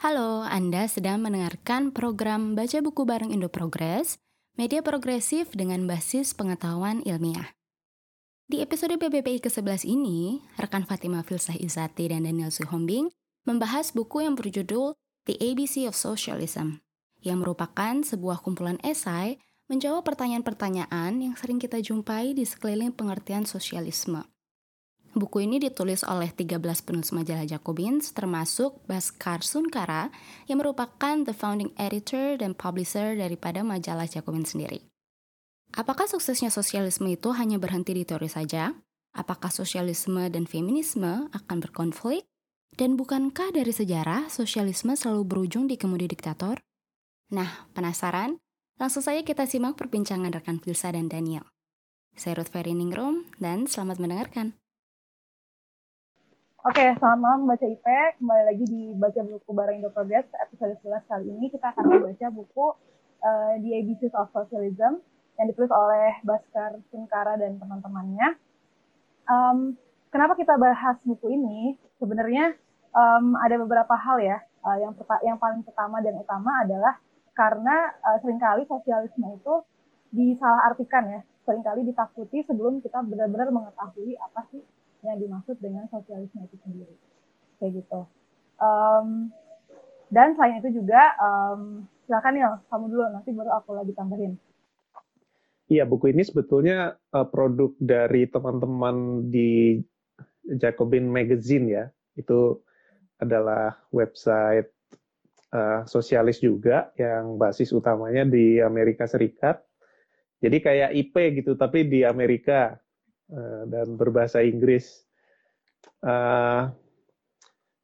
Halo, Anda sedang mendengarkan program Baca Buku Bareng Indo Progress, media progresif dengan basis pengetahuan ilmiah. Di episode BBPI ke-11 ini, rekan Fatima Filsah Izati dan Daniel Suhombing membahas buku yang berjudul The ABC of Socialism, yang merupakan sebuah kumpulan esai menjawab pertanyaan-pertanyaan yang sering kita jumpai di sekeliling pengertian sosialisme. Buku ini ditulis oleh 13 penulis majalah Jacobins, termasuk Bhaskar Sunkara, yang merupakan the founding editor dan publisher daripada majalah Jacobins sendiri. Apakah suksesnya sosialisme itu hanya berhenti di teori saja? Apakah sosialisme dan feminisme akan berkonflik? Dan bukankah dari sejarah sosialisme selalu berujung di kemudi diktator? Nah, penasaran? Langsung saja kita simak perbincangan rekan Filsa dan Daniel. Saya Ruth Ferry Ningrum, dan selamat mendengarkan. Oke, selamat malam Baca IP. Kembali lagi di Baca Buku Bareng Indo Progress. Episode 11 kali ini kita akan membaca buku uh, The ABCs of Socialism yang ditulis oleh Baskar Sunkara dan teman-temannya. Um, kenapa kita bahas buku ini? Sebenarnya um, ada beberapa hal ya. Uh, yang, yang paling pertama dan utama adalah karena uh, sering kali sosialisme itu disalahartikan ya. Seringkali ditakuti sebelum kita benar-benar mengetahui apa sih yang dimaksud dengan sosialisme itu sendiri kayak gitu um, dan selain itu juga um, silakan ya kamu dulu nanti baru aku lagi tambahin Iya, buku ini sebetulnya uh, produk dari teman-teman di Jacobin Magazine ya. Itu adalah website uh, sosialis juga yang basis utamanya di Amerika Serikat. Jadi kayak IP gitu, tapi di Amerika. Eh, dan berbahasa Inggris. Uh,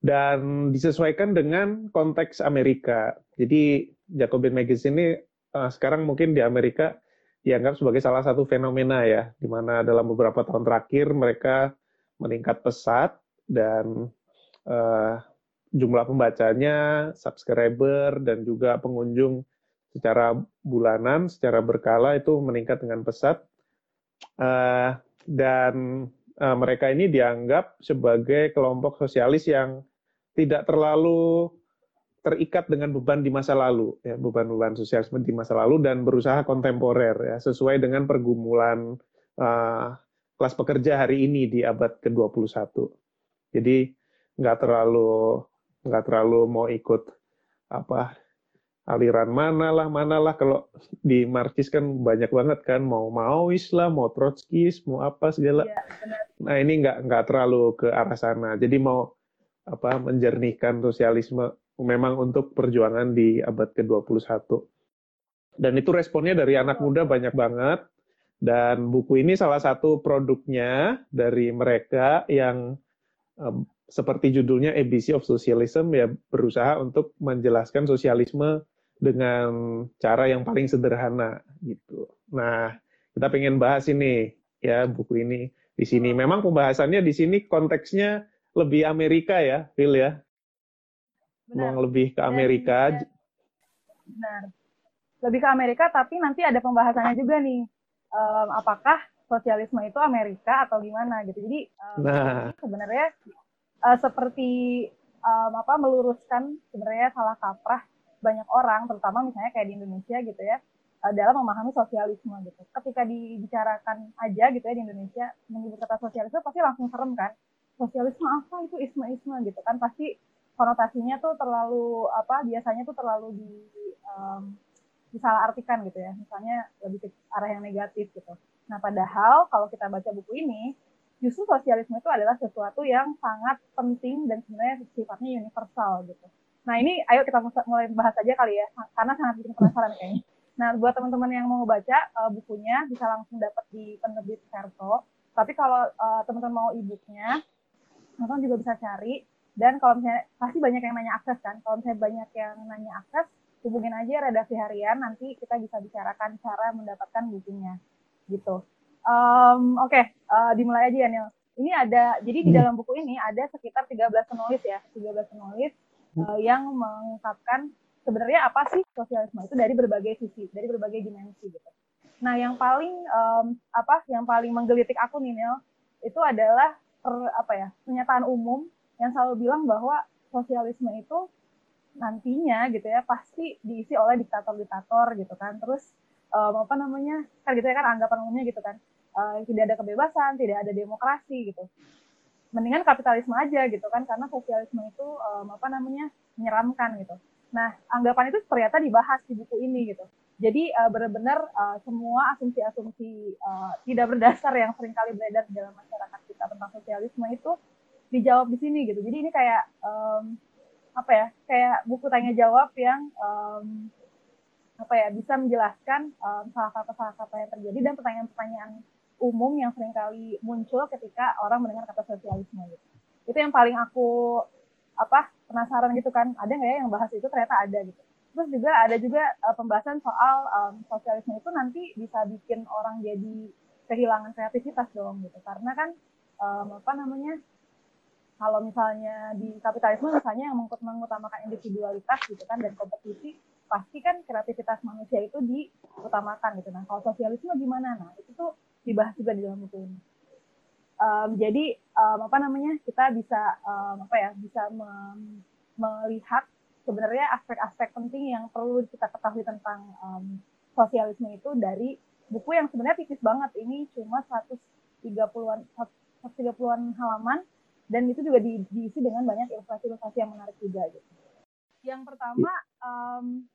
dan disesuaikan dengan konteks Amerika. Jadi Jacobin Magazine ini uh, sekarang mungkin di Amerika dianggap sebagai salah satu fenomena ya, di mana dalam beberapa tahun terakhir mereka meningkat pesat dan uh, jumlah pembacanya, subscriber dan juga pengunjung secara bulanan, secara berkala itu meningkat dengan pesat. Uh, dan uh, mereka ini dianggap sebagai kelompok sosialis yang tidak terlalu terikat dengan beban di masa lalu, ya, beban-beban sosialisme di masa lalu dan berusaha kontemporer, ya, sesuai dengan pergumulan uh, kelas pekerja hari ini di abad ke-21. Jadi nggak terlalu nggak terlalu mau ikut apa aliran mana lah mana lah kalau di Marxis kan banyak banget kan mau Maois lah mau Trotskis mau apa segala. Ya, nah ini nggak nggak terlalu ke arah sana. Jadi mau apa menjernihkan sosialisme memang untuk perjuangan di abad ke-21 dan itu responnya dari anak muda banyak banget. Dan buku ini salah satu produknya dari mereka yang um, seperti judulnya ABC of Socialism ya berusaha untuk menjelaskan sosialisme dengan cara yang paling sederhana gitu. Nah, kita pengen bahas ini ya buku ini di sini. Memang pembahasannya di sini konteksnya lebih Amerika ya, Phil ya. Benar. Mau lebih ke Amerika. Dan, benar. Lebih ke Amerika, tapi nanti ada pembahasannya juga nih. Um, apakah sosialisme itu Amerika atau gimana gitu. Jadi um, nah. sebenarnya uh, seperti um, apa meluruskan sebenarnya salah kaprah banyak orang, terutama misalnya kayak di Indonesia gitu ya, eh, dalam memahami sosialisme gitu. Ketika dibicarakan aja gitu ya di Indonesia, menyebut kata sosialisme pasti langsung serem kan. Sosialisme apa itu isme-isme gitu kan pasti konotasinya tuh terlalu apa biasanya tuh terlalu di um, disalahartikan gitu ya. Misalnya lebih ke arah yang negatif gitu. Nah, padahal kalau kita baca buku ini, justru sosialisme itu adalah sesuatu yang sangat penting dan sebenarnya sifatnya universal gitu Nah ini ayo kita mulai bahas aja kali ya, karena sangat bikin penasaran kayaknya. Nah buat teman-teman yang mau baca uh, bukunya bisa langsung dapat di penerbit Verso. Tapi kalau uh, teman-teman mau e-booknya, teman-teman juga bisa cari. Dan kalau misalnya pasti banyak yang nanya akses kan. Kalau misalnya banyak yang nanya akses, hubungin aja redaksi harian. Nanti kita bisa bicarakan cara mendapatkan bukunya, gitu. Um, Oke, okay, uh, dimulai aja ya Nil. Ini ada, jadi di hmm. dalam buku ini ada sekitar 13 penulis ya, 13 penulis uh, yang mengungkapkan sebenarnya apa sih sosialisme? Itu dari berbagai sisi, dari berbagai dimensi gitu. Nah, yang paling um, apa yang paling menggelitik aku nih Nil, itu adalah per, apa ya, pernyataan umum yang selalu bilang bahwa sosialisme itu nantinya gitu ya pasti diisi oleh diktator-diktator gitu kan. Terus um, apa namanya kan gitu ya kan anggapan umumnya gitu kan. Uh, tidak ada kebebasan tidak ada demokrasi gitu mendingan kapitalisme aja gitu kan karena sosialisme itu um, apa namanya menyeramkan gitu nah anggapan itu ternyata dibahas di buku ini gitu jadi uh, benar-benar uh, semua asumsi-asumsi uh, tidak berdasar yang sering kali beredar di dalam masyarakat kita tentang sosialisme itu dijawab di sini gitu. Jadi ini kayak um, apa ya? Kayak buku tanya jawab yang um, apa ya bisa menjelaskan um, salah kata-salah kata yang terjadi dan pertanyaan-pertanyaan umum yang sering kali muncul ketika orang mendengar kata sosialisme gitu. Itu yang paling aku apa penasaran gitu kan. Ada nggak ya yang bahas itu? Ternyata ada gitu. Terus juga ada juga uh, pembahasan soal um, sosialisme itu nanti bisa bikin orang jadi kehilangan kreativitas dong gitu. Karena kan um, apa namanya kalau misalnya di kapitalisme misalnya yang mengutamakan individualitas gitu kan dan kompetisi pasti kan kreativitas manusia itu diutamakan gitu. Nah kalau sosialisme gimana? Nah itu tuh dibahas juga di dalam buku ini um, jadi um, apa namanya kita bisa um, apa ya bisa melihat sebenarnya aspek-aspek penting yang perlu kita ketahui tentang um, sosialisme itu dari buku yang sebenarnya tipis banget ini cuma 130-an 130-an halaman dan itu juga di, diisi dengan banyak ilustrasi-ilustrasi yang menarik juga gitu. Yang pertama um?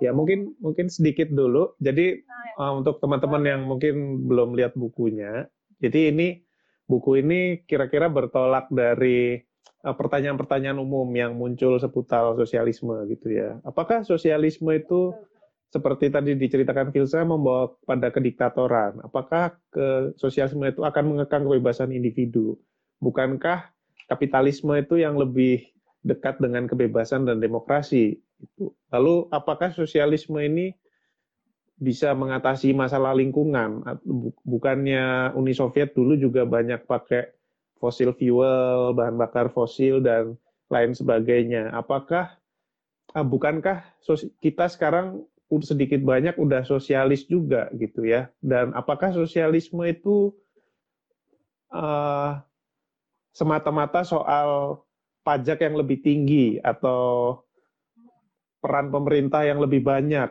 Ya mungkin mungkin sedikit dulu. Jadi nah, ya. uh, untuk teman-teman yang mungkin belum lihat bukunya, jadi ini buku ini kira-kira bertolak dari Eh, pertanyaan-pertanyaan umum yang muncul seputar sosialisme gitu ya. Apakah sosialisme itu seperti tadi diceritakan Filsa membawa pada kediktatoran? Apakah ke sosialisme itu akan mengekang kebebasan individu? Bukankah kapitalisme itu yang lebih dekat dengan kebebasan dan demokrasi? Itu. Lalu apakah sosialisme ini bisa mengatasi masalah lingkungan? Bukannya Uni Soviet dulu juga banyak pakai fosil fuel, bahan bakar fosil dan lain sebagainya. Apakah ah, bukankah kita sekarang sedikit banyak udah sosialis juga gitu ya? Dan apakah sosialisme itu uh, semata-mata soal pajak yang lebih tinggi atau peran pemerintah yang lebih banyak?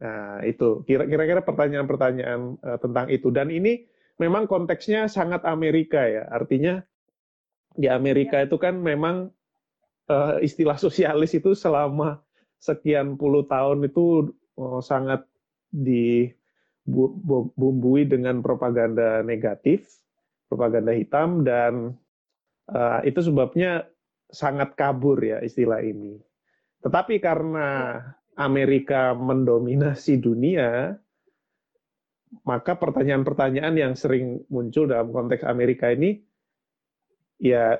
Nah, itu kira-kira pertanyaan-pertanyaan uh, tentang itu. Dan ini memang konteksnya sangat Amerika ya. Artinya di Amerika ya. itu kan memang uh, istilah sosialis itu selama sekian puluh tahun itu uh, sangat dibumbui dengan propaganda negatif, propaganda hitam dan uh, itu sebabnya sangat kabur ya istilah ini. Tetapi karena. Amerika mendominasi dunia, maka pertanyaan-pertanyaan yang sering muncul dalam konteks Amerika ini ya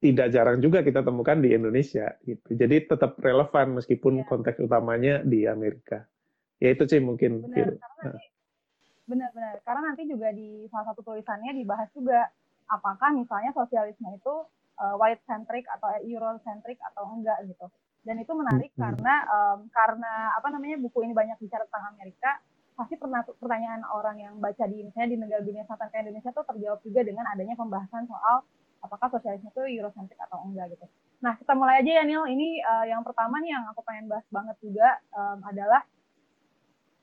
tidak jarang juga kita temukan di Indonesia gitu. Jadi tetap relevan meskipun ya. konteks utamanya di Amerika. Ya itu sih mungkin. Benar-benar. Karena nanti juga di salah satu tulisannya dibahas juga apakah misalnya sosialisme itu uh, white centric atau euro centric atau enggak gitu. Dan itu menarik hmm. karena um, karena apa namanya buku ini banyak bicara tentang Amerika, pasti pernah pertanyaan orang yang baca di misalnya di negara dunia selatan kayak Indonesia tuh terjawab juga dengan adanya pembahasan soal apakah sosialisme itu eurosentrik atau enggak gitu. Nah kita mulai aja ya Nil. Ini uh, yang pertama nih yang aku pengen bahas banget juga um, adalah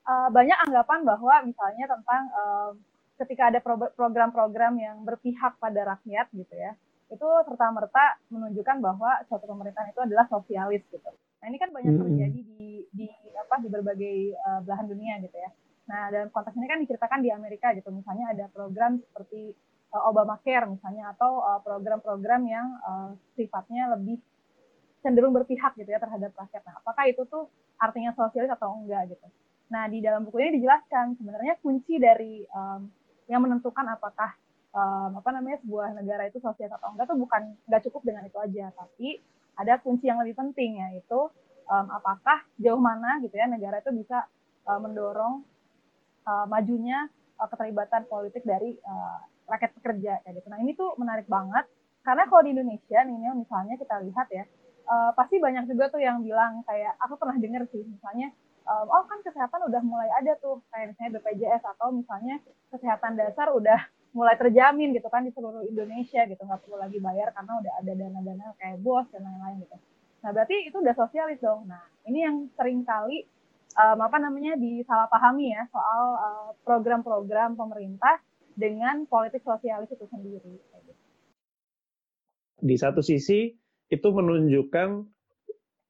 uh, banyak anggapan bahwa misalnya tentang um, ketika ada program-program yang berpihak pada rakyat gitu ya, itu serta merta menunjukkan bahwa suatu pemerintahan itu adalah sosialis gitu. Nah ini kan banyak terjadi di di apa di berbagai uh, belahan dunia gitu ya. Nah dalam konteks ini kan diceritakan di Amerika gitu, misalnya ada program seperti uh, Obamacare misalnya atau uh, program-program yang uh, sifatnya lebih cenderung berpihak gitu ya terhadap rakyat. Nah, apakah itu tuh artinya sosialis atau enggak gitu? Nah, di dalam buku ini dijelaskan sebenarnya kunci dari um, yang menentukan apakah um, apa namanya sebuah negara itu sosialis atau enggak tuh bukan nggak cukup dengan itu aja, tapi ada kunci yang lebih penting yaitu um, apakah jauh mana gitu ya negara itu bisa uh, mendorong uh, majunya uh, keterlibatan politik dari uh, rakyat pekerja kayak gitu. Nah ini tuh menarik banget karena kalau di Indonesia nih misalnya kita lihat ya uh, pasti banyak juga tuh yang bilang kayak aku pernah dengar sih misalnya um, oh kan kesehatan udah mulai ada tuh kayak misalnya BPJS atau misalnya kesehatan dasar udah mulai terjamin gitu kan di seluruh Indonesia gitu nggak perlu lagi bayar karena udah ada dana-dana kayak bos dan lain-lain gitu. Nah, berarti itu udah sosialis dong. Nah, ini yang sering kali um, apa namanya disalahpahami ya soal uh, program-program pemerintah dengan politik sosialis itu sendiri. Di satu sisi itu menunjukkan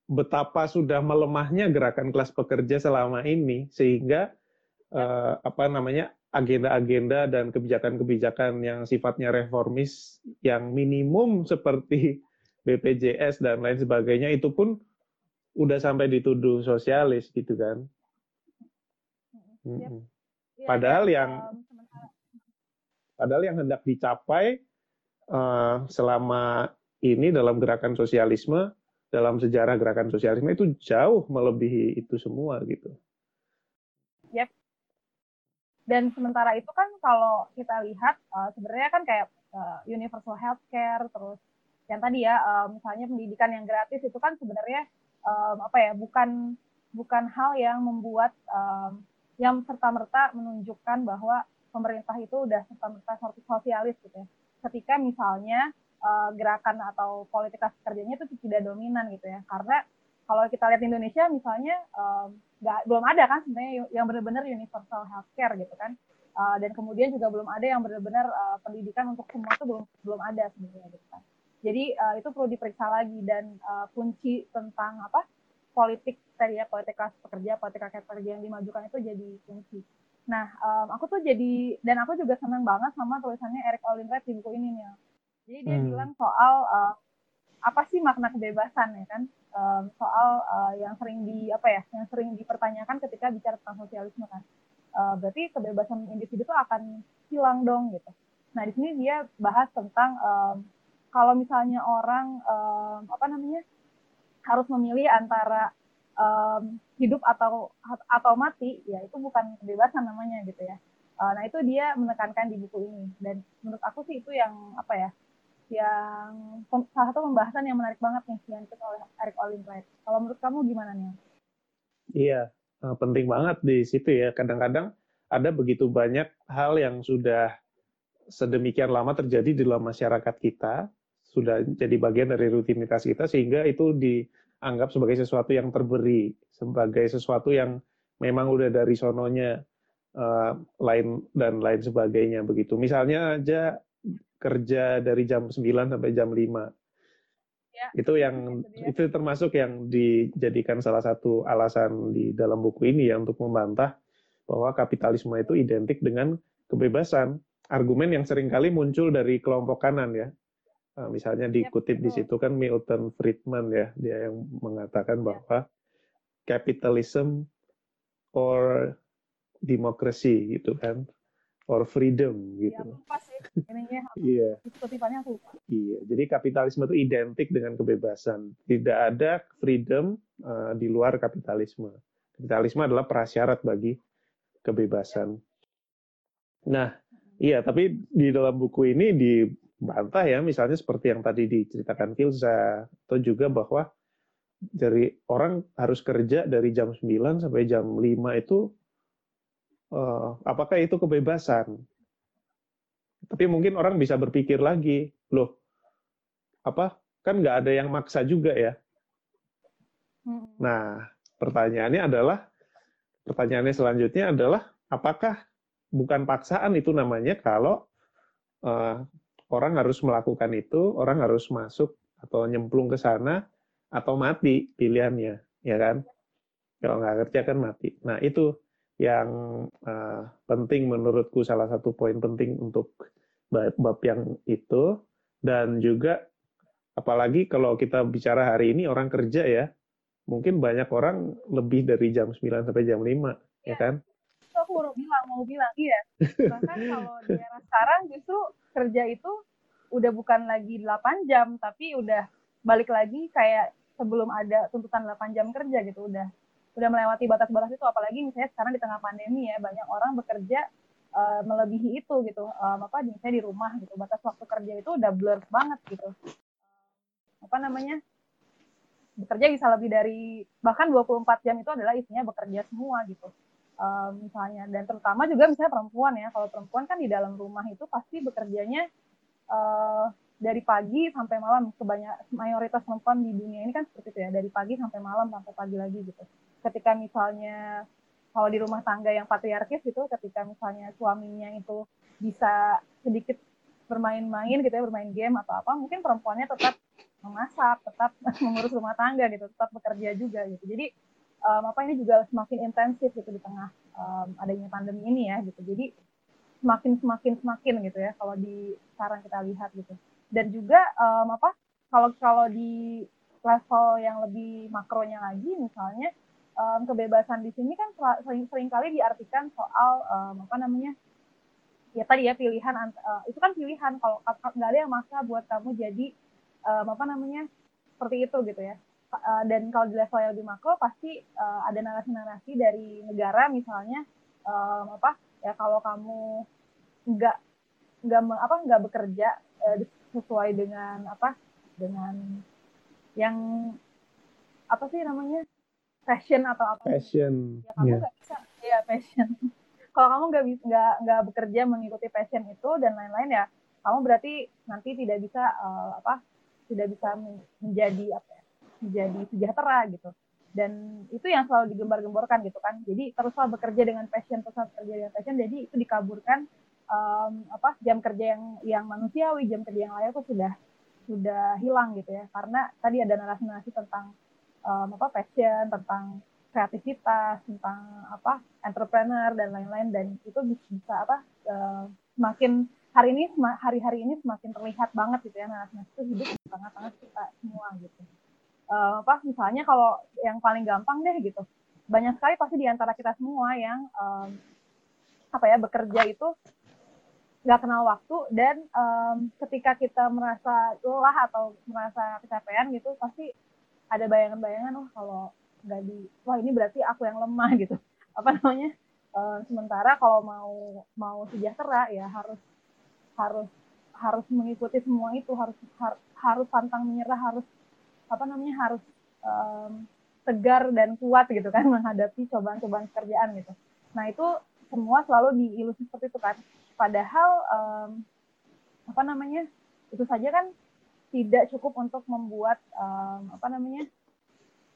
betapa sudah melemahnya gerakan kelas pekerja selama ini sehingga uh, apa namanya agenda-agenda dan kebijakan-kebijakan yang sifatnya reformis yang minimum seperti BPJS dan lain sebagainya itu pun udah sampai dituduh sosialis gitu kan. Yep. Ya, padahal ya, yang um, padahal yang hendak dicapai uh, selama ini dalam gerakan sosialisme dalam sejarah gerakan sosialisme itu jauh melebihi itu semua gitu. Dan sementara itu kan kalau kita lihat uh, sebenarnya kan kayak uh, universal healthcare terus yang tadi ya uh, misalnya pendidikan yang gratis itu kan sebenarnya um, apa ya bukan bukan hal yang membuat um, yang serta merta menunjukkan bahwa pemerintah itu udah serta merta sosialis gitu ya. Ketika misalnya uh, gerakan atau politik kerjanya itu tidak dominan gitu ya. Karena kalau kita lihat di Indonesia misalnya um, gak, belum ada kan sebenarnya yang benar-benar universal healthcare gitu kan uh, dan kemudian juga belum ada yang benar-benar uh, pendidikan untuk semua itu belum belum ada sebenarnya gitu kan jadi uh, itu perlu diperiksa lagi dan uh, kunci tentang apa politik tadi ya politik kelas pekerja, politik rakyat pekerja yang dimajukan itu jadi kunci. Nah, um, aku tuh jadi dan aku juga senang banget sama tulisannya Eric Olin Red di buku ini nih. Jadi dia hmm. bilang soal uh, apa sih makna kebebasan ya kan? Um, soal uh, yang sering di apa ya, yang sering dipertanyakan ketika bicara tentang sosialisme kan. Uh, berarti kebebasan individu itu akan hilang dong gitu. Nah, di sini dia bahas tentang um, kalau misalnya orang um, apa namanya harus memilih antara um, hidup atau atau mati ya itu bukan kebebasan namanya gitu ya uh, nah itu dia menekankan di buku ini dan menurut aku sih itu yang apa ya yang salah satu pembahasan yang menarik banget nih yang oleh Eric Olin Kalau menurut kamu gimana nih? Iya, eh, penting banget di situ ya. Kadang-kadang ada begitu banyak hal yang sudah sedemikian lama terjadi di dalam masyarakat kita sudah jadi bagian dari rutinitas kita sehingga itu dianggap sebagai sesuatu yang terberi, sebagai sesuatu yang memang udah dari sononya uh, lain dan lain sebagainya begitu. Misalnya aja kerja dari jam 9 sampai jam 5. Ya, itu yang itu, itu termasuk yang dijadikan salah satu alasan di dalam buku ini ya untuk membantah bahwa kapitalisme itu identik dengan kebebasan. Argumen yang sering kali muncul dari kelompok kanan ya Nah, misalnya dikutip di situ kan Milton Friedman ya, dia yang mengatakan bahwa capitalism or democracy gitu kan, or freedom gitu. Iya. Iya. Jadi kapitalisme itu identik dengan kebebasan. Tidak ada freedom uh, di luar kapitalisme. Kapitalisme adalah prasyarat bagi kebebasan. Nah, iya. Tapi di dalam buku ini di bantah ya, misalnya seperti yang tadi diceritakan Kilza, atau juga bahwa dari orang harus kerja dari jam 9 sampai jam 5 itu, uh, apakah itu kebebasan? Tapi mungkin orang bisa berpikir lagi, loh, apa kan nggak ada yang maksa juga ya. Hmm. Nah, pertanyaannya adalah, pertanyaannya selanjutnya adalah, apakah bukan paksaan itu namanya kalau uh, orang harus melakukan itu, orang harus masuk atau nyemplung ke sana atau mati pilihannya, ya kan? Kalau nggak kerja kan mati. Nah itu yang uh, penting menurutku salah satu poin penting untuk bab, bab yang itu. Dan juga apalagi kalau kita bicara hari ini orang kerja ya mungkin banyak orang lebih dari jam 9 sampai jam 5 ya, ya kan? Aku baru bilang mau bilang iya. Bahkan kalau di era sekarang justru kerja itu udah bukan lagi 8 jam tapi udah balik lagi kayak sebelum ada tuntutan 8 jam kerja gitu udah udah melewati batas-batas itu apalagi misalnya sekarang di tengah pandemi ya banyak orang bekerja uh, melebihi itu gitu. Um, apa misalnya di rumah gitu batas waktu kerja itu udah blur banget gitu. Apa namanya? Bekerja bisa lebih dari bahkan 24 jam itu adalah isinya bekerja semua gitu. Um, misalnya dan terutama juga misalnya perempuan ya kalau perempuan kan di dalam rumah itu pasti bekerjanya uh, dari pagi sampai malam. Sebanyak mayoritas perempuan di dunia ini kan seperti itu ya dari pagi sampai malam sampai pagi lagi gitu ketika misalnya kalau di rumah tangga yang patriarkis gitu ketika misalnya suaminya itu bisa sedikit bermain-main gitu ya bermain game atau apa mungkin perempuannya tetap memasak tetap mengurus rumah tangga gitu tetap bekerja juga gitu. Jadi um, apa ini juga semakin intensif gitu di tengah um, adanya pandemi ini ya gitu. Jadi semakin semakin semakin gitu ya kalau di sekarang kita lihat gitu. Dan juga um, apa kalau kalau di level yang lebih makronya lagi misalnya um, kebebasan di sini kan sering sering diartikan soal um, apa namanya ya tadi ya pilihan uh, itu kan pilihan. Kalau nggak ada yang maksa buat kamu jadi um, apa namanya seperti itu gitu ya. Uh, dan kalau di level yang lebih makro pasti uh, ada narasi-narasi dari negara misalnya um, apa ya kalau kamu nggak nggak apa nggak bekerja uh, sesuai dengan apa dengan yang apa sih namanya passion atau apa? Passion. Ya kamu iya. nggak yeah. bisa. Ya passion. Kalau kamu nggak bisa nggak nggak bekerja mengikuti passion itu dan lain-lain ya kamu berarti nanti tidak bisa uh, apa tidak bisa menjadi apa ya, menjadi sejahtera gitu. Dan itu yang selalu digembar-gemborkan gitu kan. Jadi teruslah bekerja dengan passion teruslah bekerja dengan passion. Jadi itu dikaburkan um, apa jam kerja yang yang manusiawi jam kerja yang layak itu sudah sudah hilang gitu ya. Karena tadi ada narasi-narasi tentang um, apa passion tentang kreativitas tentang apa entrepreneur dan lain-lain. Dan itu bisa apa uh, semakin hari ini hari-hari ini semakin terlihat banget gitu ya narasi-narasi itu hidup di tengah-tengah kita semua gitu. Uh, apa misalnya kalau yang paling gampang deh gitu. Banyak sekali pasti di antara kita semua yang um, apa ya bekerja itu nggak kenal waktu dan um, ketika kita merasa lelah atau merasa kecapean gitu pasti ada bayangan-bayangan oh kalau nggak di wah ini berarti aku yang lemah gitu. Apa namanya? Uh, sementara kalau mau mau sejahtera ya harus harus harus mengikuti semua itu harus har, harus pantang menyerah harus apa namanya harus um, tegar dan kuat gitu kan menghadapi cobaan-cobaan pekerjaan gitu. Nah itu semua selalu diilusi seperti itu kan. Padahal um, apa namanya itu saja kan tidak cukup untuk membuat um, apa namanya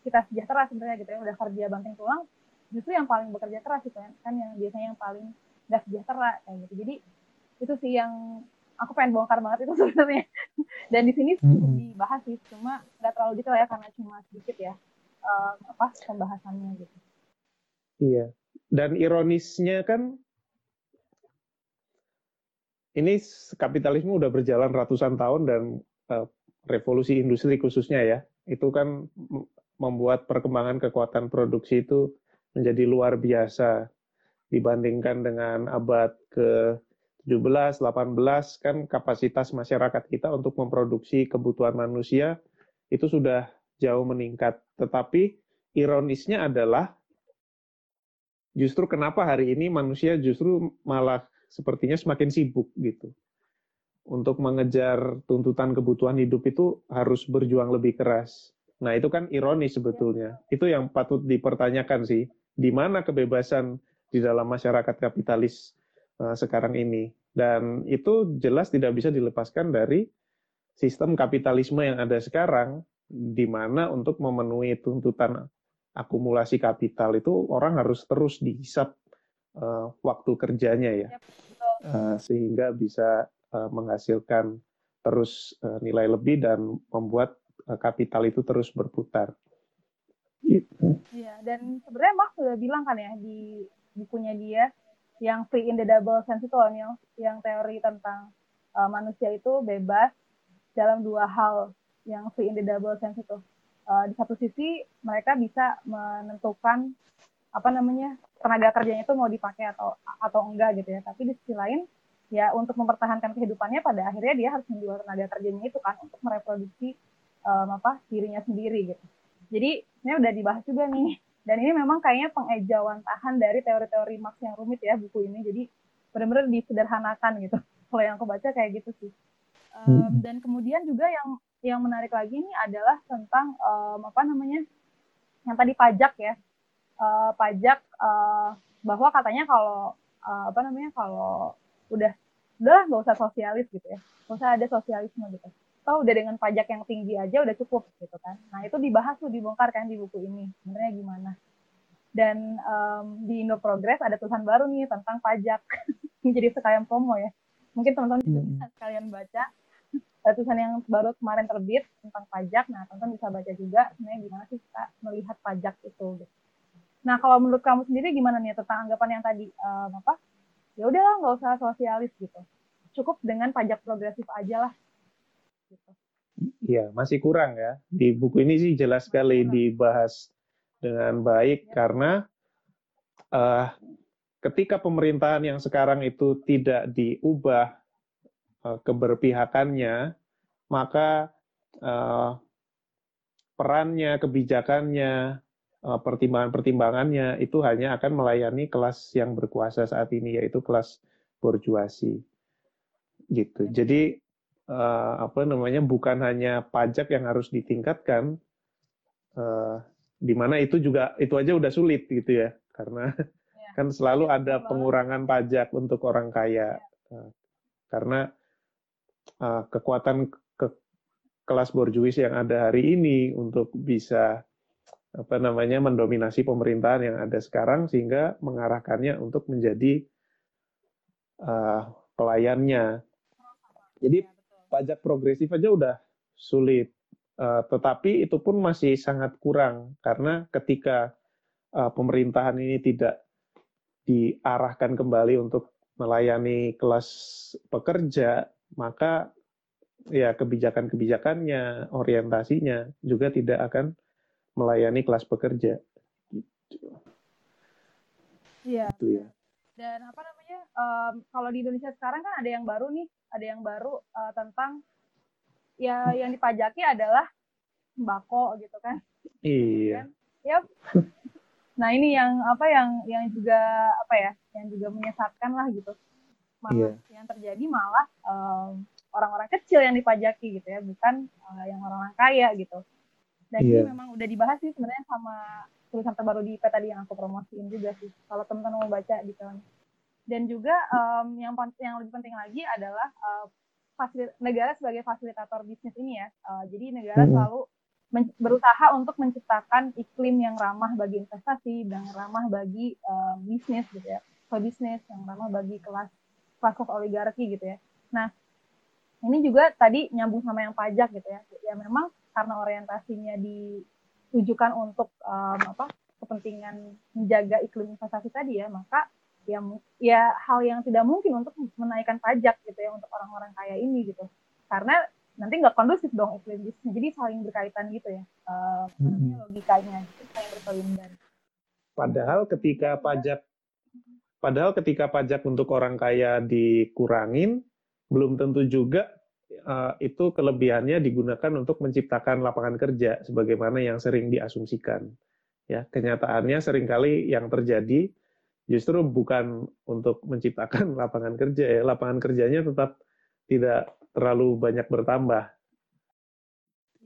kita sejahtera sebenarnya gitu ya. Udah kerja banting tulang justru yang paling bekerja keras itu kan kan yang biasanya yang paling nggak sejahtera kayak gitu. Jadi itu sih yang aku pengen bongkar banget itu sebenarnya. Dan di sini dibahas sih cuma nggak terlalu detail ya karena cuma sedikit ya um, apa pembahasannya gitu. Iya. Dan ironisnya kan ini kapitalisme udah berjalan ratusan tahun dan revolusi industri khususnya ya, itu kan membuat perkembangan kekuatan produksi itu menjadi luar biasa dibandingkan dengan abad ke 17, 18 kan kapasitas masyarakat kita untuk memproduksi kebutuhan manusia itu sudah jauh meningkat. Tetapi ironisnya adalah justru kenapa hari ini manusia justru malah sepertinya semakin sibuk gitu. Untuk mengejar tuntutan kebutuhan hidup itu harus berjuang lebih keras. Nah, itu kan ironis sebetulnya. Itu yang patut dipertanyakan sih. Di mana kebebasan di dalam masyarakat kapitalis uh, sekarang ini? Dan itu jelas tidak bisa dilepaskan dari sistem kapitalisme yang ada sekarang, di mana untuk memenuhi tuntutan akumulasi kapital itu orang harus terus dihisap uh, waktu kerjanya ya, uh, sehingga bisa menghasilkan terus uh, nilai lebih dan membuat uh, kapital itu terus berputar. Iya, dan sebenarnya Marx sudah bilang kan ya di bukunya dia yang free in the double sense itu yang, yang teori tentang uh, manusia itu bebas dalam dua hal yang free in the double sense itu. Uh, di satu sisi mereka bisa menentukan apa namanya tenaga kerjanya itu mau dipakai atau atau enggak gitu ya tapi di sisi lain ya untuk mempertahankan kehidupannya pada akhirnya dia harus menjual tenaga kerjanya itu kan untuk mereproduksi um, apa dirinya sendiri gitu. Jadi ini udah dibahas juga nih. Dan ini memang kayaknya pengejauhan tahan dari teori-teori Marx yang rumit ya buku ini. Jadi benar-benar disederhanakan gitu. Kalau yang aku baca kayak gitu sih. Um, dan kemudian juga yang yang menarik lagi ini adalah tentang um, apa namanya yang tadi pajak ya. Uh, pajak uh, bahwa katanya kalau uh, apa namanya kalau udah udahlah nggak usah sosialis gitu ya. Nggak usah ada sosialisme gitu. Toh udah dengan pajak yang tinggi aja udah cukup gitu kan. Nah itu dibahas tuh dibongkar kan di buku ini sebenarnya gimana. Dan um, di Indo Progress ada tulisan baru nih tentang pajak. Jadi sekalian promo ya. Mungkin teman-teman hmm. bisa sekalian baca. Tulisan yang baru kemarin terbit tentang pajak. Nah teman-teman bisa baca juga sebenarnya gimana sih kita melihat pajak itu gitu. nah kalau menurut kamu sendiri gimana nih tentang anggapan yang tadi um, apa ya udahlah nggak usah sosialis gitu cukup dengan pajak progresif aja lah Gitu. Iya, masih kurang ya. Di buku ini sih jelas sekali dibahas dengan baik ya. karena uh, ketika pemerintahan yang sekarang itu tidak diubah uh, keberpihakannya, maka uh, perannya, kebijakannya, pertimbangan-pertimbangannya itu hanya akan melayani kelas yang berkuasa saat ini, yaitu kelas borjuasi. Gitu. Ya. Jadi uh, apa namanya bukan hanya pajak yang harus ditingkatkan, uh, di mana itu juga itu aja udah sulit gitu ya, karena ya. kan selalu ada pengurangan pajak untuk orang kaya, uh, karena kekuatan ke kelas borjuis yang ada hari ini untuk bisa apa namanya mendominasi pemerintahan yang ada sekarang sehingga mengarahkannya untuk menjadi uh, pelayannya. Jadi iya, pajak progresif aja udah sulit. Uh, tetapi itu pun masih sangat kurang karena ketika uh, pemerintahan ini tidak diarahkan kembali untuk melayani kelas pekerja, maka ya kebijakan-kebijakannya, orientasinya juga tidak akan melayani kelas pekerja. Gitu. Iya. Gitu ya. Dan apa namanya? Um, kalau di Indonesia sekarang kan ada yang baru nih ada yang baru uh, tentang ya yang dipajaki adalah sembako gitu kan. Iya. Yep. Nah ini yang apa yang yang juga apa ya yang juga menyesatkan lah gitu. Malah yeah. yang terjadi malah um, orang-orang kecil yang dipajaki gitu ya, bukan uh, yang orang-orang kaya gitu. Dan yeah. ini iya. memang udah dibahas sih sebenarnya sama tulisan terbaru di IP tadi yang aku promosiin juga sih. Kalau teman-teman mau baca di gitu dan juga um, yang yang lebih penting lagi adalah uh, fasilit negara sebagai fasilitator bisnis ini ya. Uh, jadi negara hmm. selalu berusaha untuk menciptakan iklim yang ramah bagi investasi dan ramah bagi uh, bisnis gitu ya, ke bisnis yang ramah bagi kelas kelas oligarki gitu ya. Nah ini juga tadi nyambung sama yang pajak gitu ya. Ya memang karena orientasinya ditujukan untuk um, apa kepentingan menjaga iklim investasi tadi ya, maka ya ya hal yang tidak mungkin untuk menaikkan pajak gitu ya untuk orang-orang kaya ini gitu karena nanti nggak kondusif dong iklim bisnis jadi saling berkaitan gitu ya uh, hmm. logikanya gitu, saling berkelindan padahal ketika pajak padahal ketika pajak untuk orang kaya dikurangin belum tentu juga itu kelebihannya digunakan untuk menciptakan lapangan kerja sebagaimana yang sering diasumsikan ya kenyataannya sering kali yang terjadi justru bukan untuk menciptakan lapangan kerja ya, lapangan kerjanya tetap tidak terlalu banyak bertambah.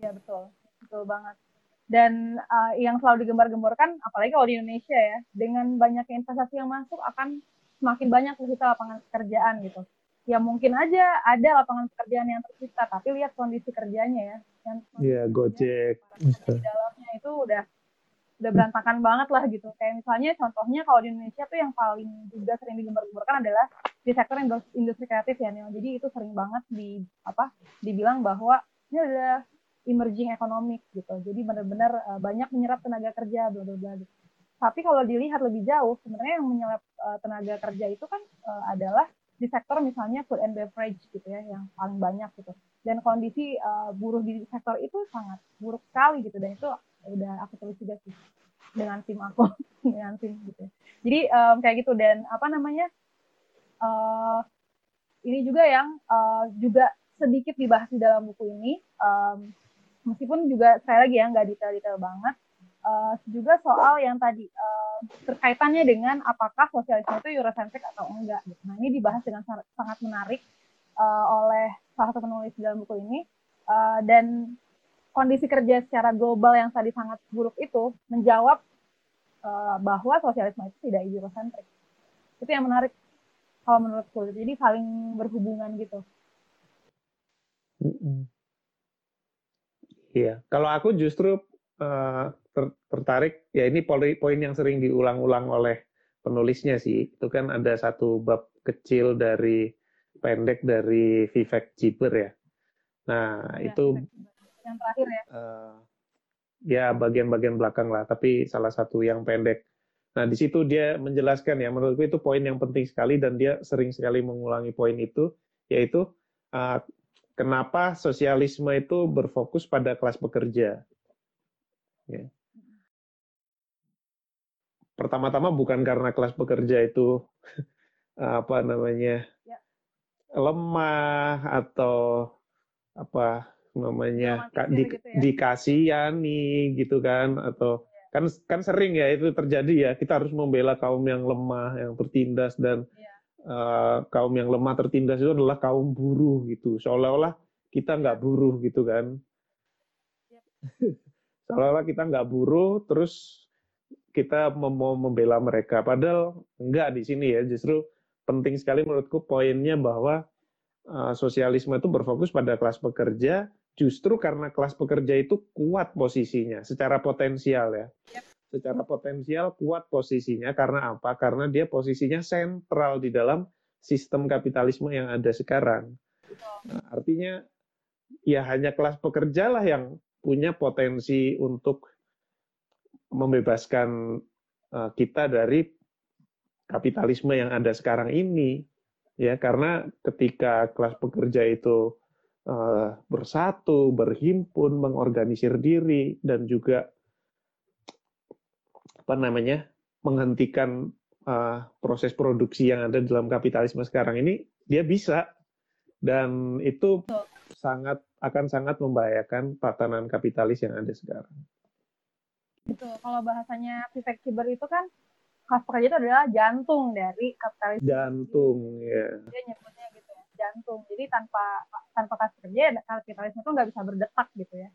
Iya betul, betul banget. Dan uh, yang selalu digembar-gemborkan, apalagi kalau di Indonesia ya, dengan banyak investasi yang masuk akan semakin banyak tercipta lapangan pekerjaan gitu. Ya mungkin aja ada lapangan pekerjaan yang tercipta, tapi lihat kondisi kerjanya ya. Iya, Gojek. Di dalamnya itu udah udah berantakan banget lah gitu. Kayak misalnya contohnya kalau di Indonesia tuh yang paling juga sering digembar-gemborkan adalah di sektor industri kreatif ya Neo. Jadi itu sering banget di apa dibilang bahwa ini adalah emerging economic gitu. Jadi benar-benar uh, banyak menyerap tenaga kerja bla bla bla gitu. Tapi kalau dilihat lebih jauh, sebenarnya yang menyerap uh, tenaga kerja itu kan uh, adalah di sektor misalnya food and beverage gitu ya yang paling banyak gitu. Dan kondisi uh, buruh di sektor itu sangat buruk sekali gitu dan itu udah aku tulis juga sih dengan tim aku dengan tim gitu jadi um, kayak gitu dan apa namanya uh, ini juga yang uh, juga sedikit dibahas di dalam buku ini um, meskipun juga saya lagi ya nggak detail-detail banget uh, juga soal yang tadi uh, terkaitannya dengan apakah sosialisme itu Eurocentric atau enggak. Nah ini dibahas dengan sangat menarik uh, oleh salah satu penulis dalam buku ini uh, dan kondisi kerja secara global yang tadi sangat buruk itu menjawab uh, bahwa sosialisme itu tidak eurocentrik. Itu yang menarik. kalau menurutku jadi saling berhubungan gitu Iya, kalau aku justru uh, ter tertarik ya ini poin yang sering diulang-ulang oleh penulisnya sih. Itu kan ada satu bab kecil dari pendek dari Vivek Jiber ya. Nah, ya, itu yang terakhir ya. Uh, ya bagian-bagian belakang lah, tapi salah satu yang pendek. Nah, di situ dia menjelaskan ya, menurutku itu poin yang penting sekali dan dia sering sekali mengulangi poin itu, yaitu uh, kenapa sosialisme itu berfokus pada kelas pekerja. Ya. Pertama-tama bukan karena kelas pekerja itu apa namanya ya. lemah atau apa namanya di, gitu ya? dikasihani gitu kan atau ya. kan kan sering ya itu terjadi ya kita harus membela kaum yang lemah yang tertindas dan ya uh, kaum yang lemah tertindas itu adalah kaum buruh gitu seolah-olah kita nggak buruh gitu kan seolah-olah kita nggak buruh terus kita mau membela mereka. Padahal enggak di sini ya. Justru penting sekali menurutku poinnya bahwa uh, sosialisme itu berfokus pada kelas pekerja justru karena kelas pekerja itu kuat posisinya secara potensial ya. Secara potensial kuat posisinya. Karena apa? Karena dia posisinya sentral di dalam sistem kapitalisme yang ada sekarang. Nah, artinya ya hanya kelas pekerja lah yang punya potensi untuk membebaskan uh, kita dari kapitalisme yang ada sekarang ini ya karena ketika kelas pekerja itu uh, bersatu berhimpun mengorganisir diri dan juga apa namanya menghentikan uh, proses produksi yang ada dalam kapitalisme sekarang ini dia bisa dan itu sangat akan sangat membahayakan tatanan kapitalis yang ada sekarang. Betul. Kalau bahasanya Vivek Ciber itu kan kelas pekerja itu adalah jantung dari kapitalisme. Jantung, ya. Dia nyebutnya gitu ya, jantung. Jadi tanpa tanpa kelas pekerja kapitalisme itu nggak bisa berdetak gitu ya,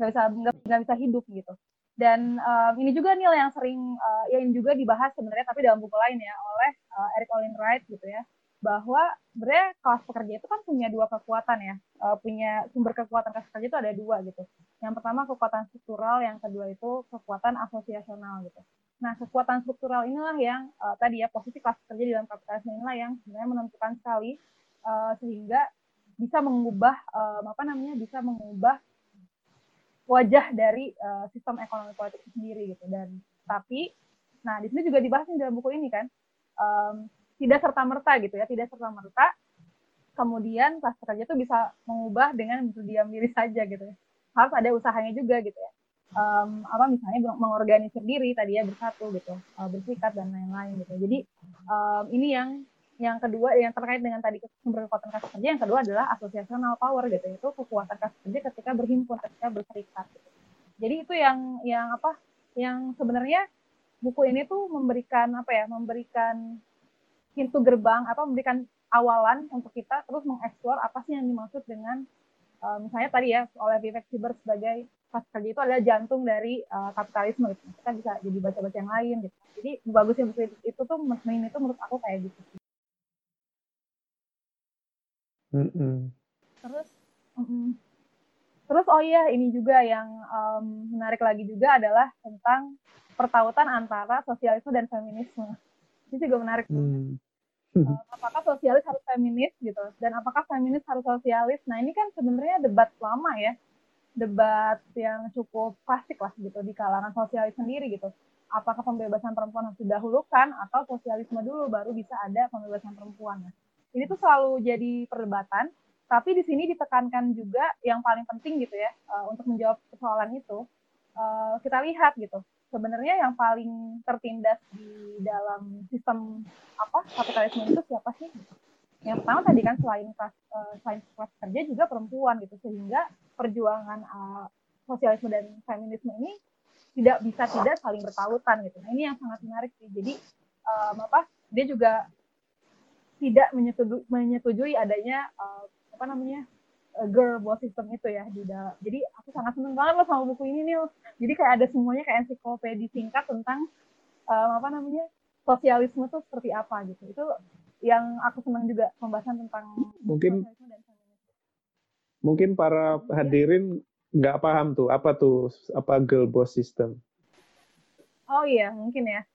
nggak bisa nggak bisa hidup gitu. Dan um, ini juga nih yang sering uh, yang juga dibahas sebenarnya tapi dalam buku lain ya oleh uh, Eric Olin Wright gitu ya bahwa sebenarnya kelas pekerja itu kan punya dua kekuatan ya. Uh, punya sumber kekuatan kelas pekerja itu ada dua gitu. Yang pertama kekuatan struktural yang kedua itu kekuatan asosiasional gitu. Nah kekuatan struktural inilah yang uh, tadi ya posisi kelas pekerja di dalam kapitalisme inilah yang sebenarnya menentukan sekali uh, sehingga bisa mengubah uh, apa namanya bisa mengubah wajah dari uh, sistem ekonomi politik sendiri gitu. Dan tapi nah di sini juga dibahas di dalam buku ini kan um, tidak serta merta gitu ya tidak serta merta kemudian kelas pekerja itu bisa mengubah dengan berdiam diri saja gitu ya. Harus ada usahanya juga gitu ya. Um, apa misalnya mengorganisir diri tadi ya bersatu gitu uh, bersikap dan lain-lain gitu. Jadi um, ini yang yang kedua yang terkait dengan tadi sumber kekuatan kas kerja yang kedua adalah asosiasional power gitu itu kekuatan kas kerja ketika berhimpun ketika berserikat gitu. jadi itu yang yang apa yang sebenarnya buku ini tuh memberikan apa ya memberikan pintu gerbang apa memberikan awalan untuk kita terus mengeksplor apa sih yang dimaksud dengan uh, misalnya tadi ya oleh Vivek Ciber sebagai kas kerja itu adalah jantung dari uh, kapitalisme gitu. kita bisa jadi baca-baca yang lain gitu jadi bagusnya buku itu, itu tuh ini tuh menurut aku kayak gitu Mm-mm. Terus, mm, terus oh iya ini juga yang um, menarik lagi juga adalah tentang pertautan antara sosialisme dan feminisme. Ini juga menarik. Mm. Uh, apakah sosialis harus feminis gitu dan apakah feminis harus sosialis? Nah ini kan sebenarnya debat lama ya, debat yang cukup klasik lah gitu di kalangan sosialis sendiri gitu. Apakah pembebasan perempuan harus didahulukan atau sosialisme dulu baru bisa ada pembebasan perempuan? Nah, ini tuh selalu jadi perdebatan tapi di sini ditekankan juga yang paling penting gitu ya uh, untuk menjawab persoalan itu uh, kita lihat gitu sebenarnya yang paling tertindas di dalam sistem apa kapitalisme itu siapa sih? Yang pertama tadi kan selain kelas uh, selain kelas kerja juga perempuan gitu. Sehingga perjuangan uh, sosialisme dan feminisme ini tidak bisa tidak saling bertautan gitu. Nah ini yang sangat menarik sih. Jadi um, apa dia juga tidak menyetujui, menyetujui adanya uh, apa namanya girl boss system itu ya di dalam. Jadi aku sangat seneng banget loh sama buku ini nih. Jadi kayak ada semuanya kayak ensiklopedi singkat tentang um, apa namanya sosialisme tuh seperti apa gitu. Itu yang aku senang juga pembahasan tentang mungkin mungkin para hadirin nggak paham tuh apa tuh apa girl boss system oh iya mungkin ya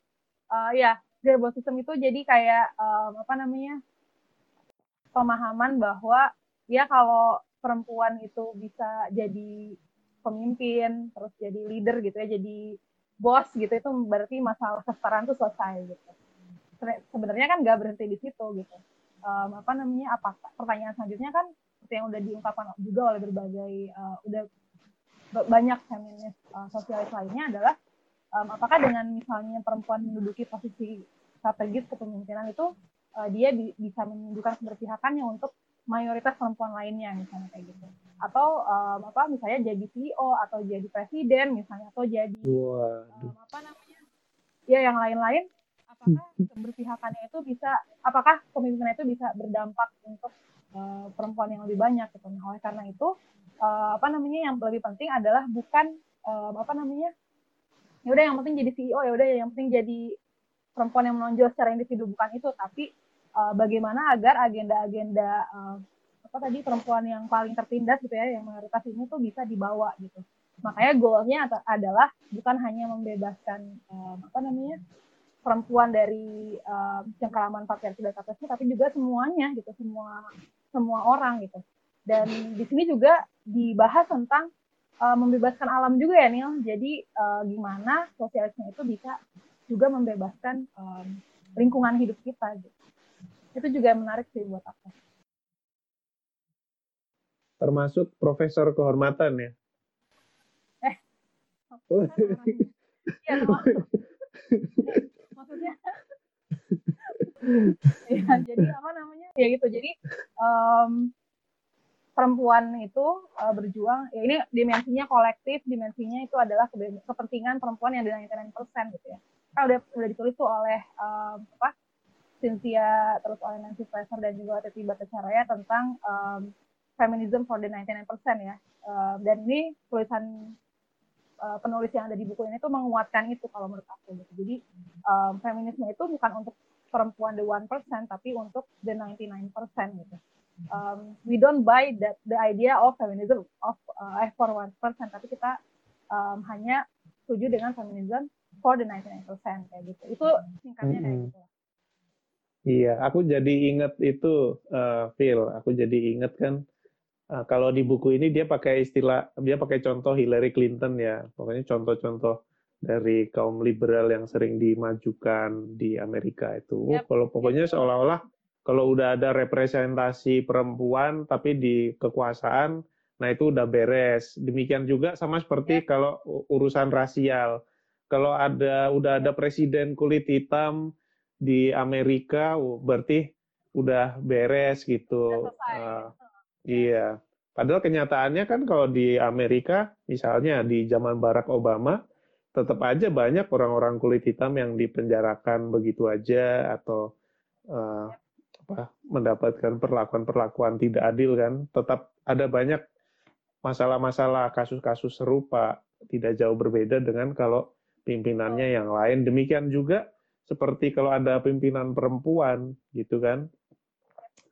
uh, ya girl boss system itu jadi kayak um, apa namanya pemahaman bahwa ya kalau perempuan itu bisa jadi pemimpin terus jadi leader gitu ya jadi bos gitu itu berarti masalah kesetaraan itu selesai gitu. Sebenarnya kan nggak berhenti di situ gitu. Um, apa namanya apa pertanyaan selanjutnya kan seperti yang udah diungkapkan juga oleh berbagai uh, udah banyak feminis uh, sosialis lainnya adalah um, apakah dengan misalnya perempuan menduduki posisi strategis kepemimpinan itu uh, dia bi bisa menunjukkan keberpihakannya untuk mayoritas perempuan lainnya misalnya kayak gitu. Atau um, apa misalnya jadi CEO atau jadi presiden misalnya atau jadi um, apa namanya ya yang lain-lain apakah keberpihakannya itu bisa apakah kepemimpinan itu bisa berdampak untuk uh, perempuan yang lebih banyak gitu. Nah oleh karena itu uh, apa namanya yang lebih penting adalah bukan uh, apa namanya ya udah yang penting jadi CEO ya udah yang penting jadi perempuan yang menonjol secara individu bukan itu. Tapi uh, bagaimana agar agenda-agenda uh, apa tadi perempuan yang paling tertindas gitu ya yang mayoritas ini tuh bisa dibawa gitu. Makanya goalnya adalah bukan hanya membebaskan um, apa namanya perempuan dari um, cengkeraman patriarki dan kapasitas tapi juga semuanya gitu semua semua orang gitu. Dan di sini juga dibahas tentang uh, membebaskan alam juga ya Nil. Jadi uh, gimana sosialisme itu bisa juga membebaskan um, lingkungan hidup kita gitu itu juga menarik sih buat aku. Termasuk profesor kehormatan ya? Eh, oh. iya, maksudnya ya, jadi apa namanya ya gitu jadi um, perempuan itu uh, berjuang ya ini dimensinya kolektif dimensinya itu adalah kepentingan perempuan yang di 99% gitu ya kan udah udah ditulis tuh oleh um, apa Cynthia terus oleh Nancy Fraser dan juga Teti Bhattacharya tentang um, feminism for the 99% ya. Uh, dan ini tulisan uh, penulis yang ada di buku ini tuh menguatkan itu kalau menurut aku gitu. Jadi um, feminisme itu bukan untuk perempuan the one percent tapi untuk the 99% gitu. Um, we don't buy that the idea of feminism of uh, for one percent tapi kita um, hanya setuju dengan feminism for the 99% kayak gitu. Itu singkatnya kayak gitu. Iya, aku jadi inget itu, uh, Phil. Aku jadi inget kan, uh, kalau di buku ini dia pakai istilah, dia pakai contoh Hillary Clinton ya. Pokoknya contoh-contoh dari kaum liberal yang sering dimajukan di Amerika itu. Yep. Kalau pokoknya seolah-olah kalau udah ada representasi perempuan tapi di kekuasaan, nah itu udah beres. Demikian juga sama seperti yep. kalau urusan rasial. Kalau ada udah ada presiden kulit hitam di Amerika berarti udah beres gitu. uh, iya. Padahal kenyataannya kan kalau di Amerika, misalnya di zaman Barack Obama, tetap aja banyak orang-orang kulit hitam yang dipenjarakan begitu aja atau uh, apa, mendapatkan perlakuan-perlakuan tidak adil kan. Tetap ada banyak masalah-masalah kasus-kasus serupa, tidak jauh berbeda dengan kalau pimpinannya yang lain. Demikian juga seperti kalau ada pimpinan perempuan gitu kan.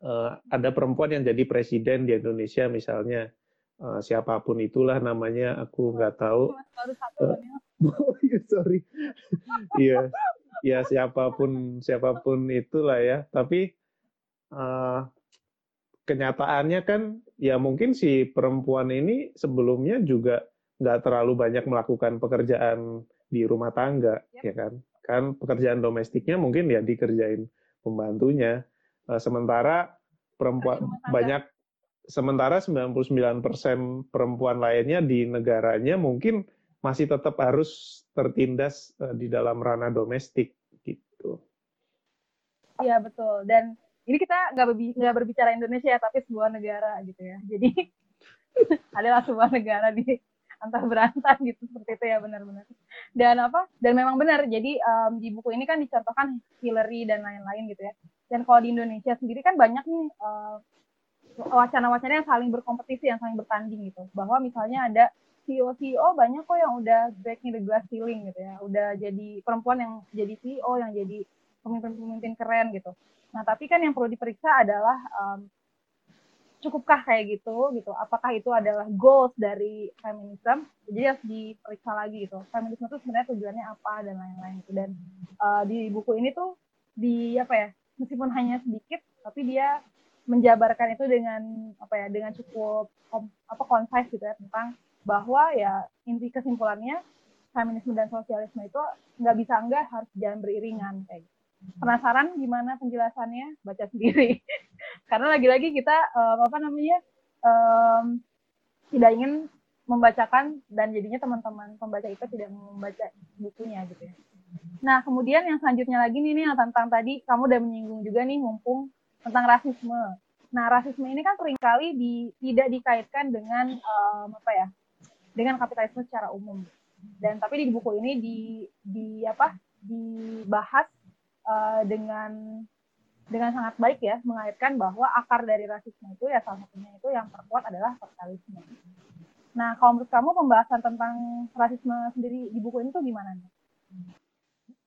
Uh, ada perempuan yang jadi presiden di Indonesia misalnya. Uh, siapa pun itulah namanya aku nggak tahu. Uh, sorry. Iya ya siapa pun siapa pun itulah ya. Tapi uh, kenyataannya kan ya mungkin si perempuan ini sebelumnya juga nggak terlalu banyak melakukan pekerjaan di rumah tangga yep. ya kan kan pekerjaan domestiknya mungkin ya dikerjain pembantunya. Uh, sementara perempuan banyak sementara 99% perempuan lainnya di negaranya mungkin masih tetap harus tertindas uh, di dalam ranah domestik gitu. Iya betul. Dan ini kita nggak berbi berbicara Indonesia ya tapi sebuah negara gitu ya. Jadi adalah sebuah negara di antah berantah gitu seperti itu ya benar-benar. Dan apa? Dan memang benar jadi um, di buku ini kan dicontohkan Hillary dan lain-lain gitu ya. Dan kalau di Indonesia sendiri kan banyak nih uh, wacana-wacana yang saling berkompetisi yang saling bertanding gitu. Bahwa misalnya ada CEO CEO banyak kok yang udah breaking the glass ceiling gitu ya. Udah jadi perempuan yang jadi CEO yang jadi pemimpin-pemimpin keren gitu. Nah, tapi kan yang perlu diperiksa adalah um, cukupkah kayak gitu gitu. Apakah itu adalah goals dari feminism? Jadi harus diperiksa lagi gitu. Feminisme itu sebenarnya tujuannya apa dan lain-lain gitu. Dan uh, di buku ini tuh di apa ya? Meskipun hanya sedikit, tapi dia menjabarkan itu dengan apa ya? Dengan cukup kom, apa concise gitu ya tentang bahwa ya inti kesimpulannya feminisme dan sosialisme itu nggak bisa enggak harus jalan beriringan kayak gitu. Penasaran gimana penjelasannya? Baca sendiri. Karena lagi-lagi kita um, apa namanya um, tidak ingin membacakan dan jadinya teman-teman pembaca itu tidak membaca bukunya gitu ya. Nah kemudian yang selanjutnya lagi nih, nih tentang tadi kamu udah menyinggung juga nih mumpung tentang rasisme. Nah rasisme ini kan sering kali di, tidak dikaitkan dengan um, apa ya dengan kapitalisme secara umum. Dan tapi di buku ini di di apa dibahas uh, dengan dengan sangat baik ya mengaitkan bahwa akar dari rasisme itu ya salah satunya itu yang terkuat adalah kapitalisme. Nah, kalau menurut kamu pembahasan tentang rasisme sendiri di buku ini tuh gimana nih?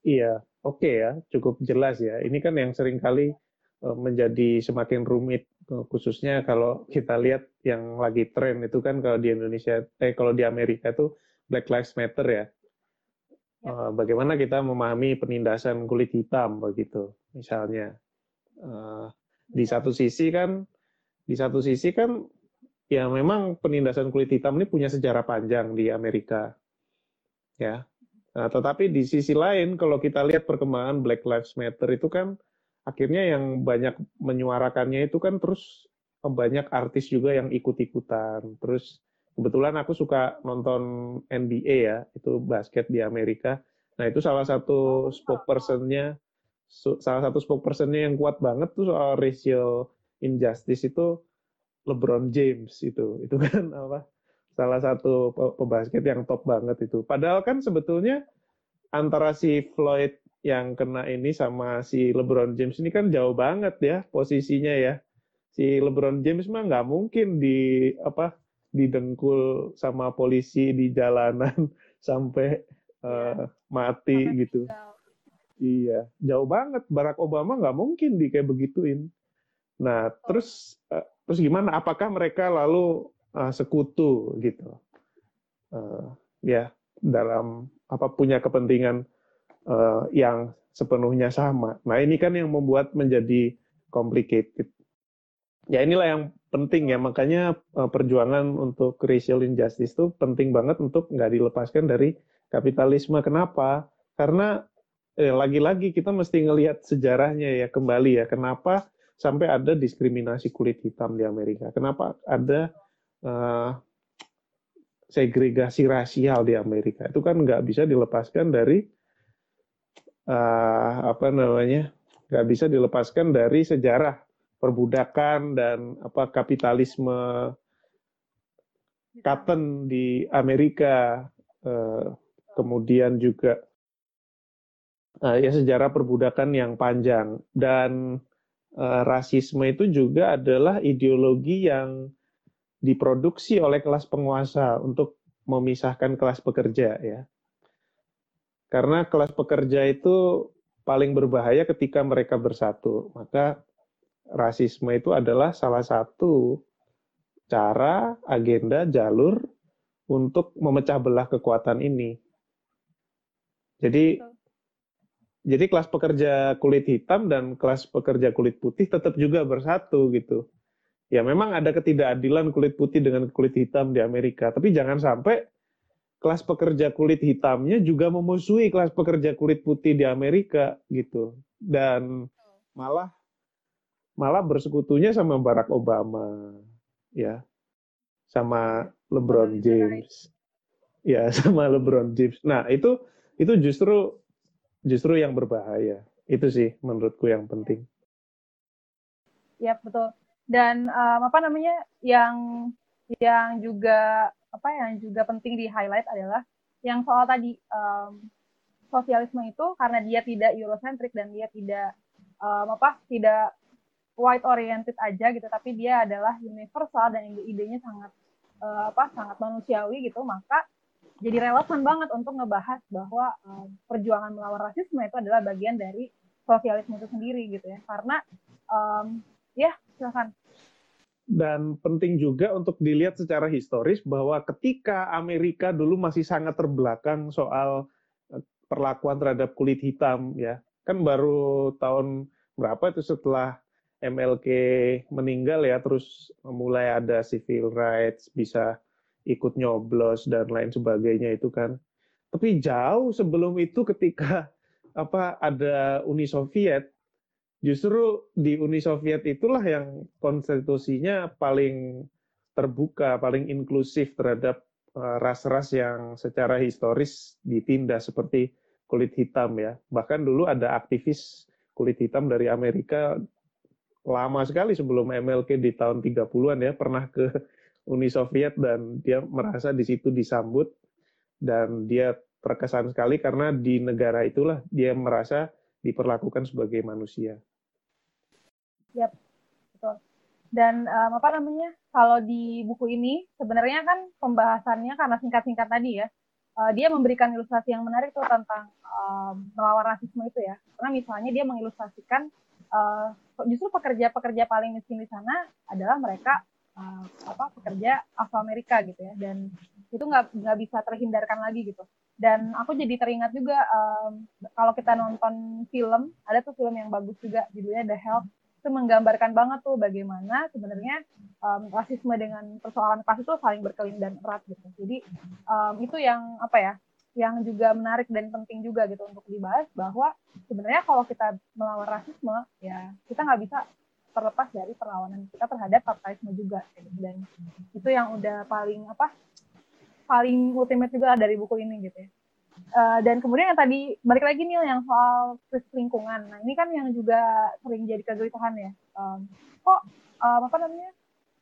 Iya, oke okay ya, cukup jelas ya. Ini kan yang sering kali uh, menjadi semakin rumit uh, khususnya kalau kita lihat yang lagi tren itu kan kalau di Indonesia eh kalau di Amerika tuh Black Lives Matter ya. Ya. Uh, bagaimana kita memahami penindasan kulit hitam begitu misalnya uh, di satu sisi kan di satu sisi kan ya memang penindasan kulit hitam ini punya sejarah panjang di Amerika ya. Nah, tetapi di sisi lain kalau kita lihat perkembangan Black Lives Matter itu kan akhirnya yang banyak menyuarakannya itu kan terus banyak artis juga yang ikut-ikutan. Terus kebetulan aku suka nonton NBA ya, itu basket di Amerika. Nah itu salah satu spokespersonnya, salah satu spokespersonnya yang kuat banget tuh soal racial injustice itu LeBron James itu, itu kan apa? Salah satu pebasket yang top banget itu. Padahal kan sebetulnya antara si Floyd yang kena ini sama si LeBron James ini kan jauh banget ya posisinya ya. Si LeBron James mah nggak mungkin di apa didengkul sama polisi di jalanan sampai uh, mati sampai gitu. Iya, jauh banget. Barack Obama nggak mungkin di kayak begituin. Nah, terus uh, terus gimana? Apakah mereka lalu uh, sekutu gitu? Uh, ya, dalam apa punya kepentingan uh, yang sepenuhnya sama. Nah, ini kan yang membuat menjadi complicated. Ya inilah yang penting ya makanya uh, perjuangan untuk racial injustice itu penting banget untuk nggak dilepaskan dari kapitalisme kenapa karena eh, lagi-lagi kita mesti ngelihat sejarahnya ya kembali ya. Kenapa sampai ada diskriminasi kulit hitam di Amerika? Kenapa ada uh, segregasi rasial di Amerika? Itu kan nggak bisa dilepaskan dari uh, apa namanya nggak bisa dilepaskan dari sejarah perbudakan dan apa kapitalisme cotton di Amerika eh, kemudian juga eh, ya sejarah perbudakan yang panjang. Dan eh, rasisme itu juga adalah ideologi yang diproduksi oleh kelas penguasa untuk memisahkan kelas pekerja ya. Karena kelas pekerja itu paling berbahaya ketika mereka bersatu. Maka rasisme itu adalah salah satu cara, agenda, jalur untuk memecah belah kekuatan ini. Jadi jadi kelas pekerja kulit hitam dan kelas pekerja kulit putih tetap juga bersatu gitu. Ya memang ada ketidakadilan kulit putih dengan kulit hitam di Amerika, tapi jangan sampai kelas pekerja kulit hitamnya juga memusuhi kelas pekerja kulit putih di Amerika gitu. Dan malah malah bersekutunya sama Barack Obama, ya, sama LeBron James, ya, sama LeBron James. Nah itu itu justru justru yang berbahaya. Itu sih menurutku yang penting. Ya betul. Dan um, apa namanya yang yang juga apa yang juga penting di highlight adalah yang soal tadi um, sosialisme itu karena dia tidak Eurocentric dan dia tidak um, apa tidak white oriented aja gitu tapi dia adalah universal dan ide-idenya sangat uh, apa sangat manusiawi gitu maka jadi relevan banget untuk ngebahas bahwa uh, perjuangan melawan rasisme itu adalah bagian dari sosialisme itu sendiri gitu ya. Karena um, ya silakan. Dan penting juga untuk dilihat secara historis bahwa ketika Amerika dulu masih sangat terbelakang soal eh, perlakuan terhadap kulit hitam ya. Kan baru tahun berapa itu setelah MLK meninggal ya terus mulai ada civil rights bisa ikut nyoblos dan lain sebagainya itu kan tapi jauh sebelum itu ketika apa ada Uni Soviet justru di Uni Soviet itulah yang konstitusinya paling terbuka, paling inklusif terhadap eh, ras-ras yang secara historis ditindas seperti kulit hitam ya. Bahkan dulu ada aktivis kulit hitam dari Amerika lama sekali sebelum MLK di tahun 30-an ya pernah ke Uni Soviet dan dia merasa di situ disambut dan dia terkesan sekali karena di negara itulah dia merasa diperlakukan sebagai manusia. Yap, betul. Dan um, apa namanya? Kalau di buku ini sebenarnya kan pembahasannya karena singkat-singkat tadi ya, uh, dia memberikan ilustrasi yang menarik tuh tentang um, melawan rasisme itu ya. Karena misalnya dia mengilustrasikan uh, justru pekerja-pekerja paling miskin di sana adalah mereka uh, apa pekerja Afro Amerika gitu ya. Dan itu nggak nggak bisa terhindarkan lagi gitu. Dan aku jadi teringat juga um, kalau kita nonton film ada tuh film yang bagus juga judulnya The Help itu menggambarkan banget tuh bagaimana sebenarnya um, rasisme dengan persoalan kelas itu saling berkelindan erat gitu. Jadi um, itu yang apa ya yang juga menarik dan penting juga gitu untuk dibahas bahwa sebenarnya kalau kita melawan rasisme ya kita nggak bisa terlepas dari perlawanan kita terhadap kapitalisme juga gitu. dan itu yang udah paling apa paling ultimate juga dari buku ini gitu ya. Uh, dan kemudian yang tadi balik lagi nih yang soal lingkungan. Nah ini kan yang juga sering jadi kegelisahan ya. Um, kok um, apa namanya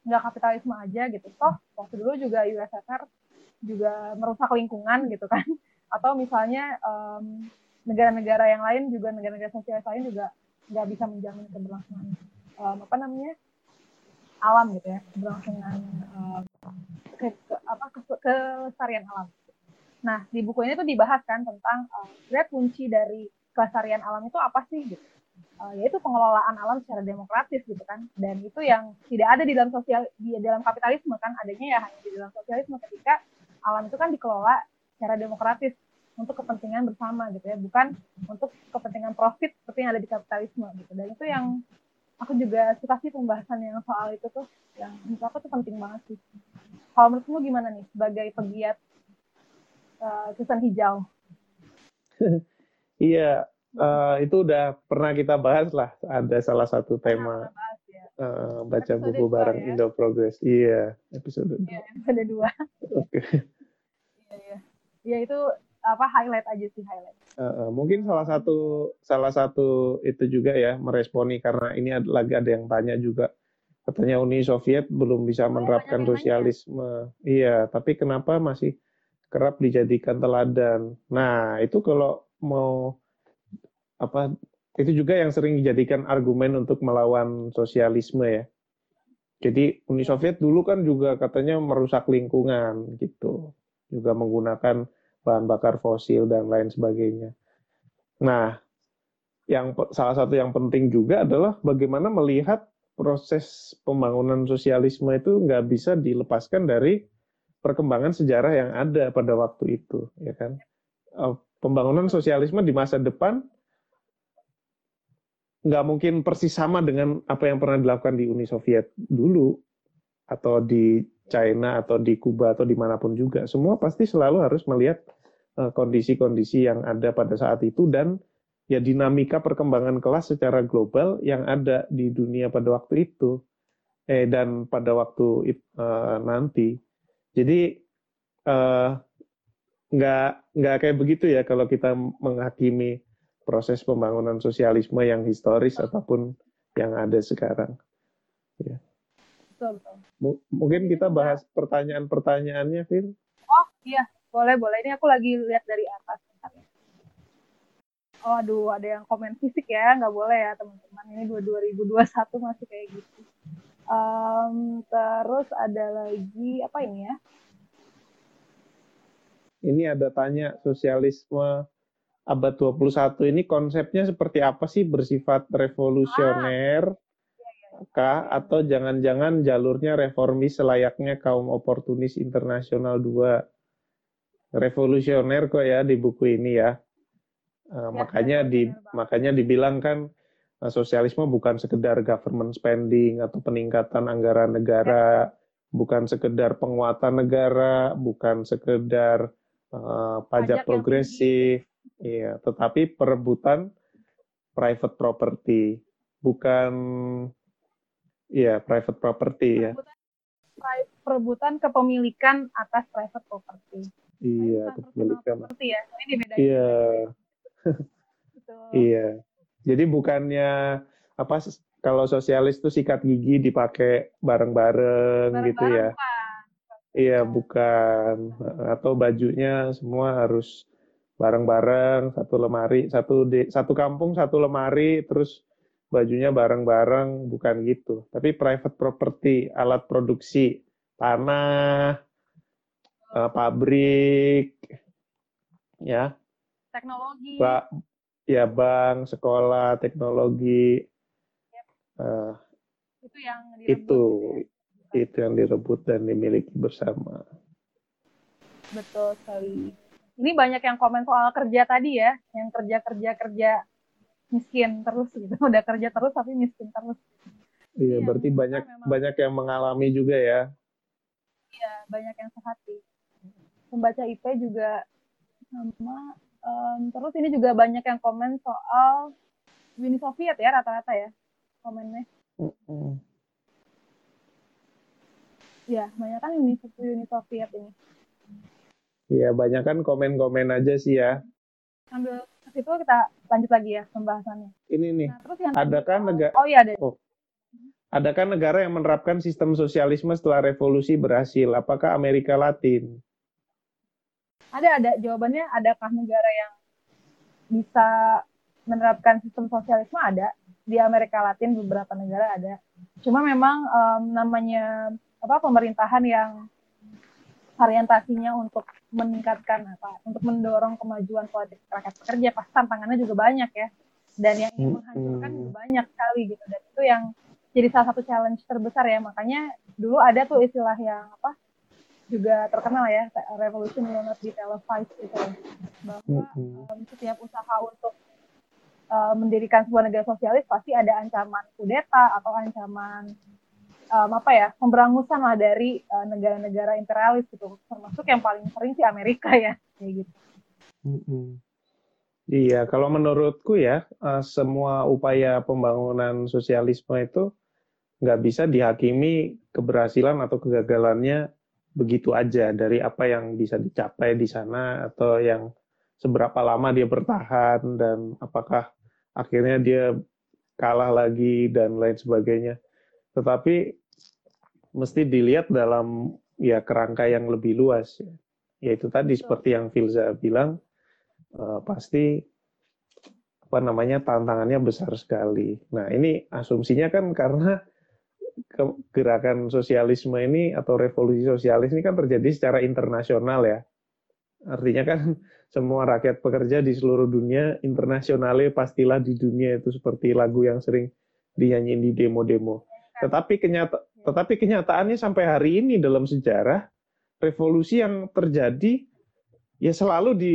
nggak kapitalisme aja gitu. Toh waktu dulu juga USSR juga merusak lingkungan gitu kan. Atau misalnya um, negara-negara yang lain juga negara-negara sosialis lain juga nggak bisa menjamin keberlangsungan um, apa namanya alam gitu ya keberlangsungan um, ke, ke apa ke, kelestarian alam. Nah di buku ini tuh dibahas kan tentang uh, kunci dari kelestarian alam itu apa sih gitu. Uh, yaitu pengelolaan alam secara demokratis gitu kan dan itu yang tidak ada di dalam sosial di dalam kapitalisme kan adanya ya hanya di dalam sosialisme ketika alam itu kan dikelola secara demokratis untuk kepentingan bersama gitu ya bukan untuk kepentingan profit seperti yang ada di kapitalisme gitu dan itu yang aku juga suka sih pembahasan yang soal itu tuh yang menurut aku tuh penting banget sih kalau menurutmu gimana nih sebagai pegiat uh, hijau? iya, uh, itu udah pernah kita bahas lah. Ada salah satu tema bahas, ya. uh, baca episode buku bareng ya? Indo Progress. Iya, episode. Iya, episode dua. Oke. Iya, iya. Iya itu apa highlight aja sih highlight. Uh, uh, mungkin salah satu salah satu itu juga ya meresponi karena ini ada, lagi ada yang tanya juga katanya Uni Soviet belum bisa menerapkan sosialisme. Iya, tapi kenapa masih kerap dijadikan teladan? Nah, itu kalau mau apa itu juga yang sering dijadikan argumen untuk melawan sosialisme ya. Jadi Uni Soviet dulu kan juga katanya merusak lingkungan gitu. Juga menggunakan bahan bakar fosil dan lain sebagainya. Nah, yang salah satu yang penting juga adalah bagaimana melihat proses pembangunan sosialisme itu nggak bisa dilepaskan dari perkembangan sejarah yang ada pada waktu itu, ya kan? Eh, pembangunan sosialisme di masa depan nggak mungkin persis sama dengan apa yang pernah dilakukan di Uni Soviet dulu, atau di China, atau di Kuba, atau di mana pun juga. Semua pasti selalu harus melihat kondisi-kondisi yang ada pada saat itu dan ya dinamika perkembangan kelas secara global yang ada di dunia pada waktu itu eh dan pada waktu uh, nanti. Jadi uh, nggak nggak kayak begitu ya kalau kita menghakimi proses pembangunan sosialisme yang historis ataupun yang ada sekarang. Ya. Betul, betul. M mungkin kita bahas pertanyaan-pertanyaannya Phil oh iya boleh boleh. Ini aku lagi lihat dari atas. Oh aduh ada yang komen fisik ya. Nggak boleh ya teman-teman. Ini 2021 masih kayak gitu. Um, terus ada lagi apa ini ya? Ini ada tanya sosialisme abad 21 ini konsepnya seperti apa sih? Bersifat revolusioner ah. kah? Atau jangan-jangan jalurnya reformis selayaknya kaum oportunis internasional dua revolusioner kok ya di buku ini ya. Uh, ya makanya di makanya dibilang kan uh, sosialisme bukan sekedar government spending atau peningkatan anggaran negara, ya. bukan sekedar penguatan negara, bukan sekedar uh, pajak, pajak progresif, iya, tetapi perebutan private property, bukan iya private property ya. Perebutan kepemilikan atas private property. Iya, kepemilikan. Ya, Iya. iya. Jadi bukannya apa kalau sosialis itu sikat gigi dipakai bareng-bareng gitu ya. Iya, bukan. Atau bajunya semua harus bareng-bareng, satu lemari, satu di, satu kampung satu lemari, terus bajunya bareng-bareng, bukan gitu. Tapi private property, alat produksi, tanah, uh, pabrik, ya. Teknologi. Ba ya bank, sekolah, teknologi. Yep. Uh, itu yang direbut, itu ya? itu yang direbut dan dimiliki bersama. Betul sekali. Ini banyak yang komen soal kerja tadi ya, yang kerja kerja kerja miskin terus gitu, udah kerja terus tapi miskin terus. Iya, iya berarti banyak memang... banyak yang mengalami juga ya. Iya, banyak yang sehati. Membaca IP juga sama Um, terus ini juga banyak yang komen soal Uni Soviet ya rata-rata ya komennya. Mm -hmm. Ya, banyak kan Uni, Uni Soviet ini. Iya, banyak kan komen-komen aja sih ya. Sambil ke situ kita lanjut lagi ya pembahasannya. Ini nih, nah, terus yang ada kan negara... Oh iya, ada. Oh. Adakah negara yang menerapkan sistem sosialisme setelah revolusi berhasil? Apakah Amerika Latin? Ada ada. Jawabannya adakah negara yang bisa menerapkan sistem sosialisme? Ada. Di Amerika Latin beberapa negara ada. Cuma memang um, namanya apa pemerintahan yang orientasinya untuk meningkatkan apa untuk mendorong kemajuan politik rakyat pekerja pas tantangannya juga banyak ya. Dan yang ingin menghancurkan juga banyak sekali gitu. Dan itu yang jadi salah satu challenge terbesar ya. Makanya dulu ada tuh istilah yang apa juga terkenal ya revolution will not be televised gitu bahwa um, setiap usaha untuk uh, mendirikan sebuah negara sosialis pasti ada ancaman kudeta atau ancaman um, apa ya pemberangusan lah dari uh, negara-negara imperialis gitu termasuk yang paling sering sih Amerika ya kayak gitu. Mm-hmm. Iya, kalau menurutku ya uh, semua upaya pembangunan sosialisme itu nggak bisa dihakimi keberhasilan atau kegagalannya begitu aja dari apa yang bisa dicapai di sana atau yang seberapa lama dia bertahan dan apakah akhirnya dia kalah lagi dan lain sebagainya. Tetapi mesti dilihat dalam ya kerangka yang lebih luas ya. Yaitu tadi seperti yang Filza bilang uh, pasti apa namanya tantangannya besar sekali. Nah, ini asumsinya kan karena gerakan sosialisme ini atau revolusi sosialis ini kan terjadi secara internasional ya. Artinya kan semua rakyat pekerja di seluruh dunia internasionalnya pastilah di dunia itu seperti lagu yang sering dinyanyiin di demo-demo. Tetapi kenyata tetapi kenyataannya sampai hari ini dalam sejarah revolusi yang terjadi ya selalu di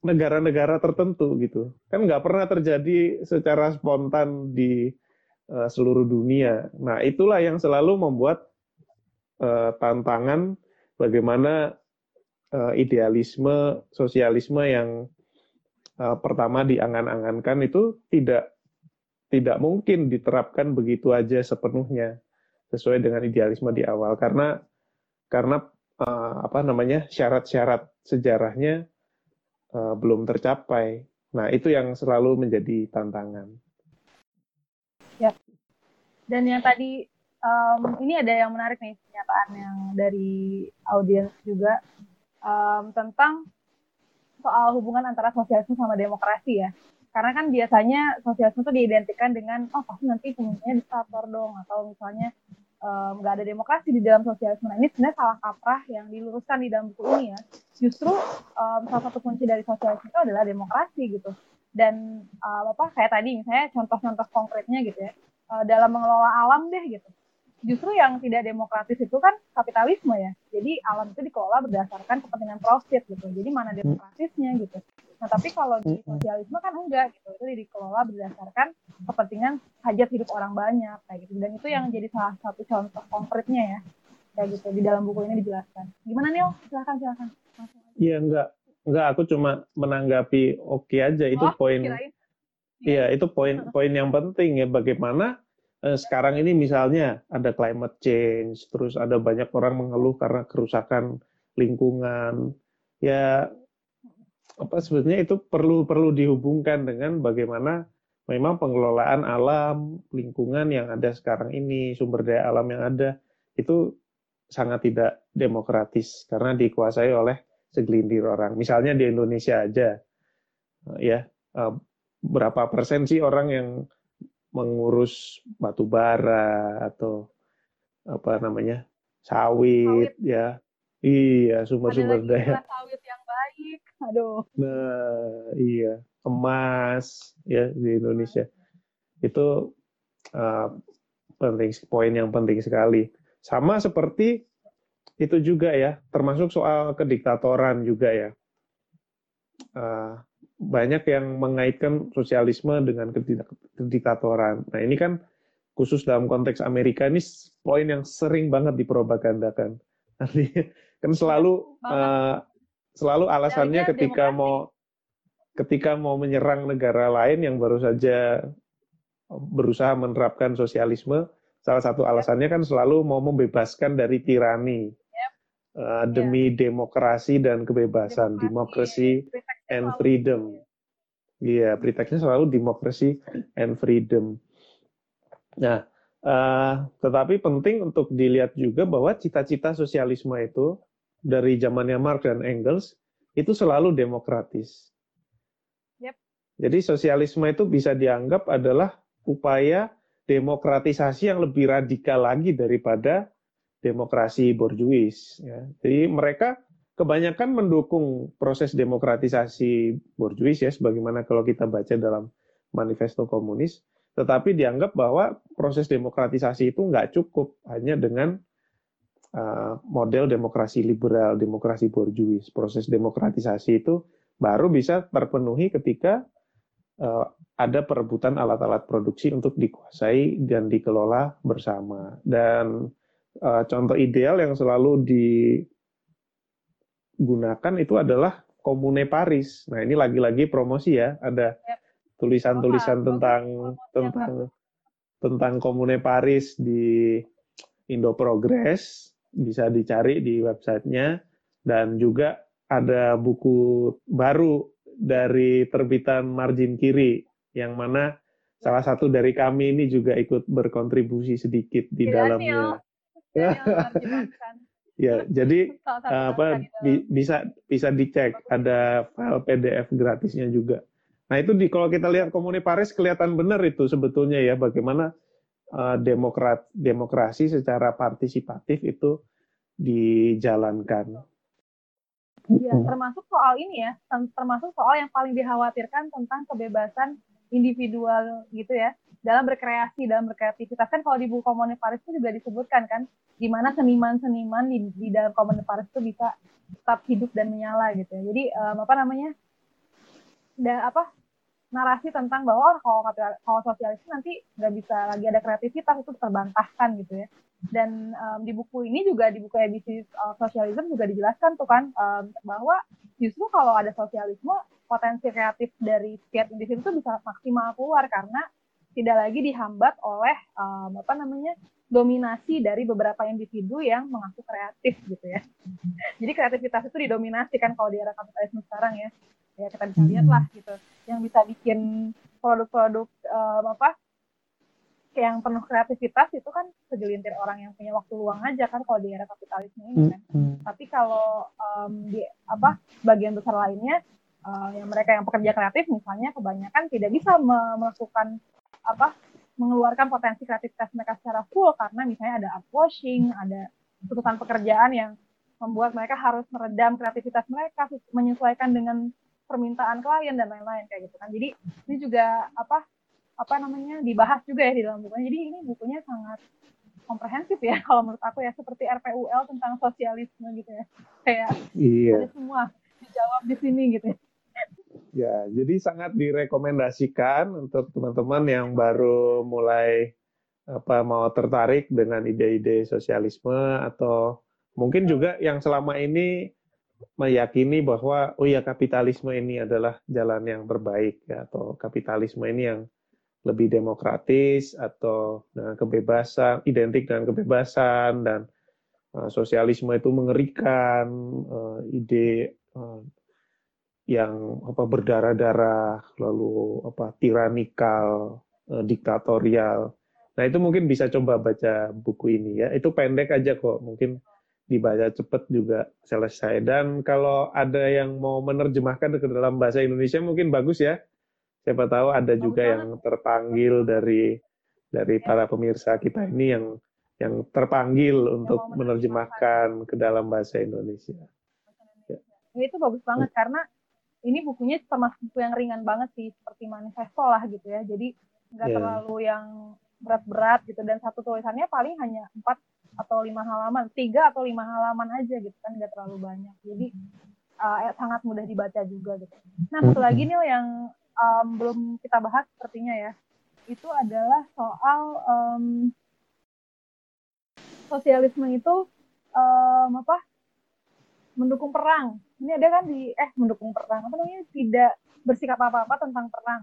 negara-negara tertentu gitu. Kan nggak pernah terjadi secara spontan di uh, seluruh dunia. Nah, itulah yang selalu membuat uh, tantangan bagaimana uh, idealisme sosialisme yang pertama diangan-angankan itu tidak tidak mungkin diterapkan begitu aja sepenuhnya sesuai dengan idealisme di awal karena karena apa namanya syarat-syarat sejarahnya belum tercapai. Nah, itu yang selalu menjadi tantangan. Dan yang tadi um, ini ada yang menarik nih pernyataan yang dari audiens juga um, tentang soal hubungan antara sosialisme sama demokrasi ya. Karena kan biasanya sosialisme itu diidentikan dengan oh pasti nanti pemimpinnya diktator dong atau misalnya nggak um, ada demokrasi di dalam sosialisme. Nah, ini sebenarnya salah kaprah yang diluruskan di dalam buku ini ya. justru um, salah satu kunci dari sosialisme itu adalah demokrasi gitu dan uh, apa kayak tadi misalnya contoh-contoh konkretnya gitu ya uh, dalam mengelola alam deh gitu. Justru yang tidak demokratis itu kan kapitalisme ya. Jadi alam itu dikelola berdasarkan kepentingan profit gitu. Jadi mana demokratisnya gitu. Nah tapi kalau di sosialisme kan enggak gitu. Itu dikelola berdasarkan kepentingan hajat hidup orang banyak kayak gitu. Dan itu yang jadi salah satu contoh konkretnya ya. Kayak gitu di dalam buku ini dijelaskan. Gimana nih silakan silakan. Iya enggak. Enggak aku cuma menanggapi oke okay aja. Itu oh, poin Iya itu poin poin yang penting ya bagaimana eh, sekarang ini misalnya ada climate change terus ada banyak orang mengeluh karena kerusakan lingkungan. Ya apa sebetulnya itu perlu perlu dihubungkan dengan bagaimana memang pengelolaan alam lingkungan yang ada sekarang ini sumber daya alam yang ada itu sangat tidak demokratis karena dikuasai oleh segelintir orang. Misalnya di Indonesia aja, ya eh, berapa persen sih orang yang mengurus batu bara atau apa namanya sawit, sawit. ya? Iya sumber-sumber daya. sawit yang baik. Aduh. Nah iya. Emas ya di Indonesia. Itu uh, penting poin yang penting sekali. Sama seperti itu juga ya, termasuk soal kediktatoran juga ya. Uh, banyak yang mengaitkan sosialisme dengan kediktatoran. Nah ini kan khusus dalam konteks Amerika ini poin yang sering banget dipropagandakan. Nanti kan selalu uh, selalu alasannya ketika mau ketika mau menyerang negara lain yang baru saja berusaha menerapkan sosialisme, salah satu alasannya kan selalu mau membebaskan dari tirani uh, demi yeah. demokrasi dan kebebasan, demokrasi and freedom. Iya, yeah, pretextnya selalu demokrasi and freedom. Nah, uh, tetapi penting untuk dilihat juga bahwa cita-cita sosialisme itu dari zamannya Marx dan Engels itu selalu demokratis. Yep. Jadi sosialisme itu bisa dianggap adalah upaya demokratisasi yang lebih radikal lagi daripada demokrasi borjuis. Ya. Jadi mereka kebanyakan mendukung proses demokratisasi borjuis ya, sebagaimana kalau kita baca dalam manifesto komunis, tetapi dianggap bahwa proses demokratisasi itu nggak cukup hanya dengan uh, model demokrasi liberal, demokrasi borjuis. Proses demokratisasi itu baru bisa terpenuhi ketika uh, ada perebutan alat-alat produksi untuk dikuasai dan dikelola bersama. Dan uh, contoh ideal yang selalu digunakan itu adalah Komune Paris. Nah ini lagi-lagi promosi ya, ada tulisan-tulisan tentang tentang tentang Komune Paris di Indo Progress. Bisa dicari di websitenya. Dan juga ada buku baru dari terbitan Margin Kiri yang mana salah satu dari kami ini juga ikut berkontribusi sedikit di dalamnya. Ya, jadi apa bi bisa bisa dicek ada file PDF gratisnya juga. Nah itu di kalau kita lihat Komuni Paris kelihatan benar itu sebetulnya ya bagaimana uh, demokrat demokrasi secara partisipatif itu dijalankan. Ya, termasuk soal ini ya, termasuk soal yang paling dikhawatirkan tentang kebebasan individual gitu ya dalam berkreasi dalam berkreativitas. Kan kalau di buku Komune Paris itu juga disebutkan kan gimana seniman-seniman di, di dalam Komune Paris itu bisa tetap hidup dan menyala gitu ya. Jadi um, apa namanya da, apa narasi tentang bahwa kalau kalau sosialis nanti nggak bisa lagi ada kreativitas itu terbantahkan gitu ya dan um, di buku ini juga di buku edisi uh, sosialisme juga dijelaskan tuh kan um, bahwa justru kalau ada sosialisme potensi kreatif dari setiap individu itu bisa maksimal keluar karena tidak lagi dihambat oleh um, apa namanya dominasi dari beberapa individu yang mengaku kreatif gitu ya. Jadi kreativitas itu didominasi kan kalau di era kapitalisme sekarang ya. Ya kita bisa lihat lah gitu. Yang bisa bikin produk-produk um, apa yang penuh kreativitas itu kan segelintir orang yang punya waktu luang aja kan kalau di era kapitalisme ini kan. Tapi kalau um, di apa bagian besar lainnya uh, yang mereka yang pekerja kreatif misalnya kebanyakan tidak bisa melakukan apa mengeluarkan potensi kreativitas mereka secara full karena misalnya ada art washing, ada tuntutan pekerjaan yang membuat mereka harus meredam kreativitas mereka, menyesuaikan dengan permintaan klien dan lain-lain kayak gitu kan. Jadi ini juga apa apa namanya dibahas juga ya di dalam bukunya. Jadi ini bukunya sangat komprehensif ya kalau menurut aku ya seperti RPUL tentang sosialisme gitu ya. Kayak iya. semua dijawab di sini gitu ya. Ya, jadi sangat direkomendasikan untuk teman-teman yang baru mulai apa mau tertarik dengan ide-ide sosialisme atau mungkin juga yang selama ini meyakini bahwa oh ya kapitalisme ini adalah jalan yang terbaik ya atau kapitalisme ini yang lebih demokratis atau dengan kebebasan identik dengan kebebasan dan uh, sosialisme itu mengerikan uh, ide uh, yang apa berdarah-darah lalu apa tiranikal diktatorial. Nah itu mungkin bisa coba baca buku ini ya. Itu pendek aja kok mungkin dibaca cepat juga selesai. Dan kalau ada yang mau menerjemahkan ke dalam bahasa Indonesia mungkin bagus ya siapa tahu ada juga yang terpanggil dari dari para pemirsa kita ini yang yang terpanggil untuk menerjemahkan ke dalam bahasa Indonesia. Ya. itu bagus banget hmm. karena ini bukunya termasuk buku yang ringan banget sih seperti manifesto lah gitu ya. Jadi nggak yeah. terlalu yang berat-berat gitu dan satu tulisannya paling hanya empat atau lima halaman, tiga atau lima halaman aja gitu kan nggak terlalu banyak. Jadi uh, sangat mudah dibaca juga gitu. Nah satu lagi nih yang um, belum kita bahas sepertinya ya. Itu adalah soal um, sosialisme itu um, apa? Mendukung perang. Ini ada kan di eh mendukung perang. Apa namanya? Tidak bersikap apa apa tentang perang.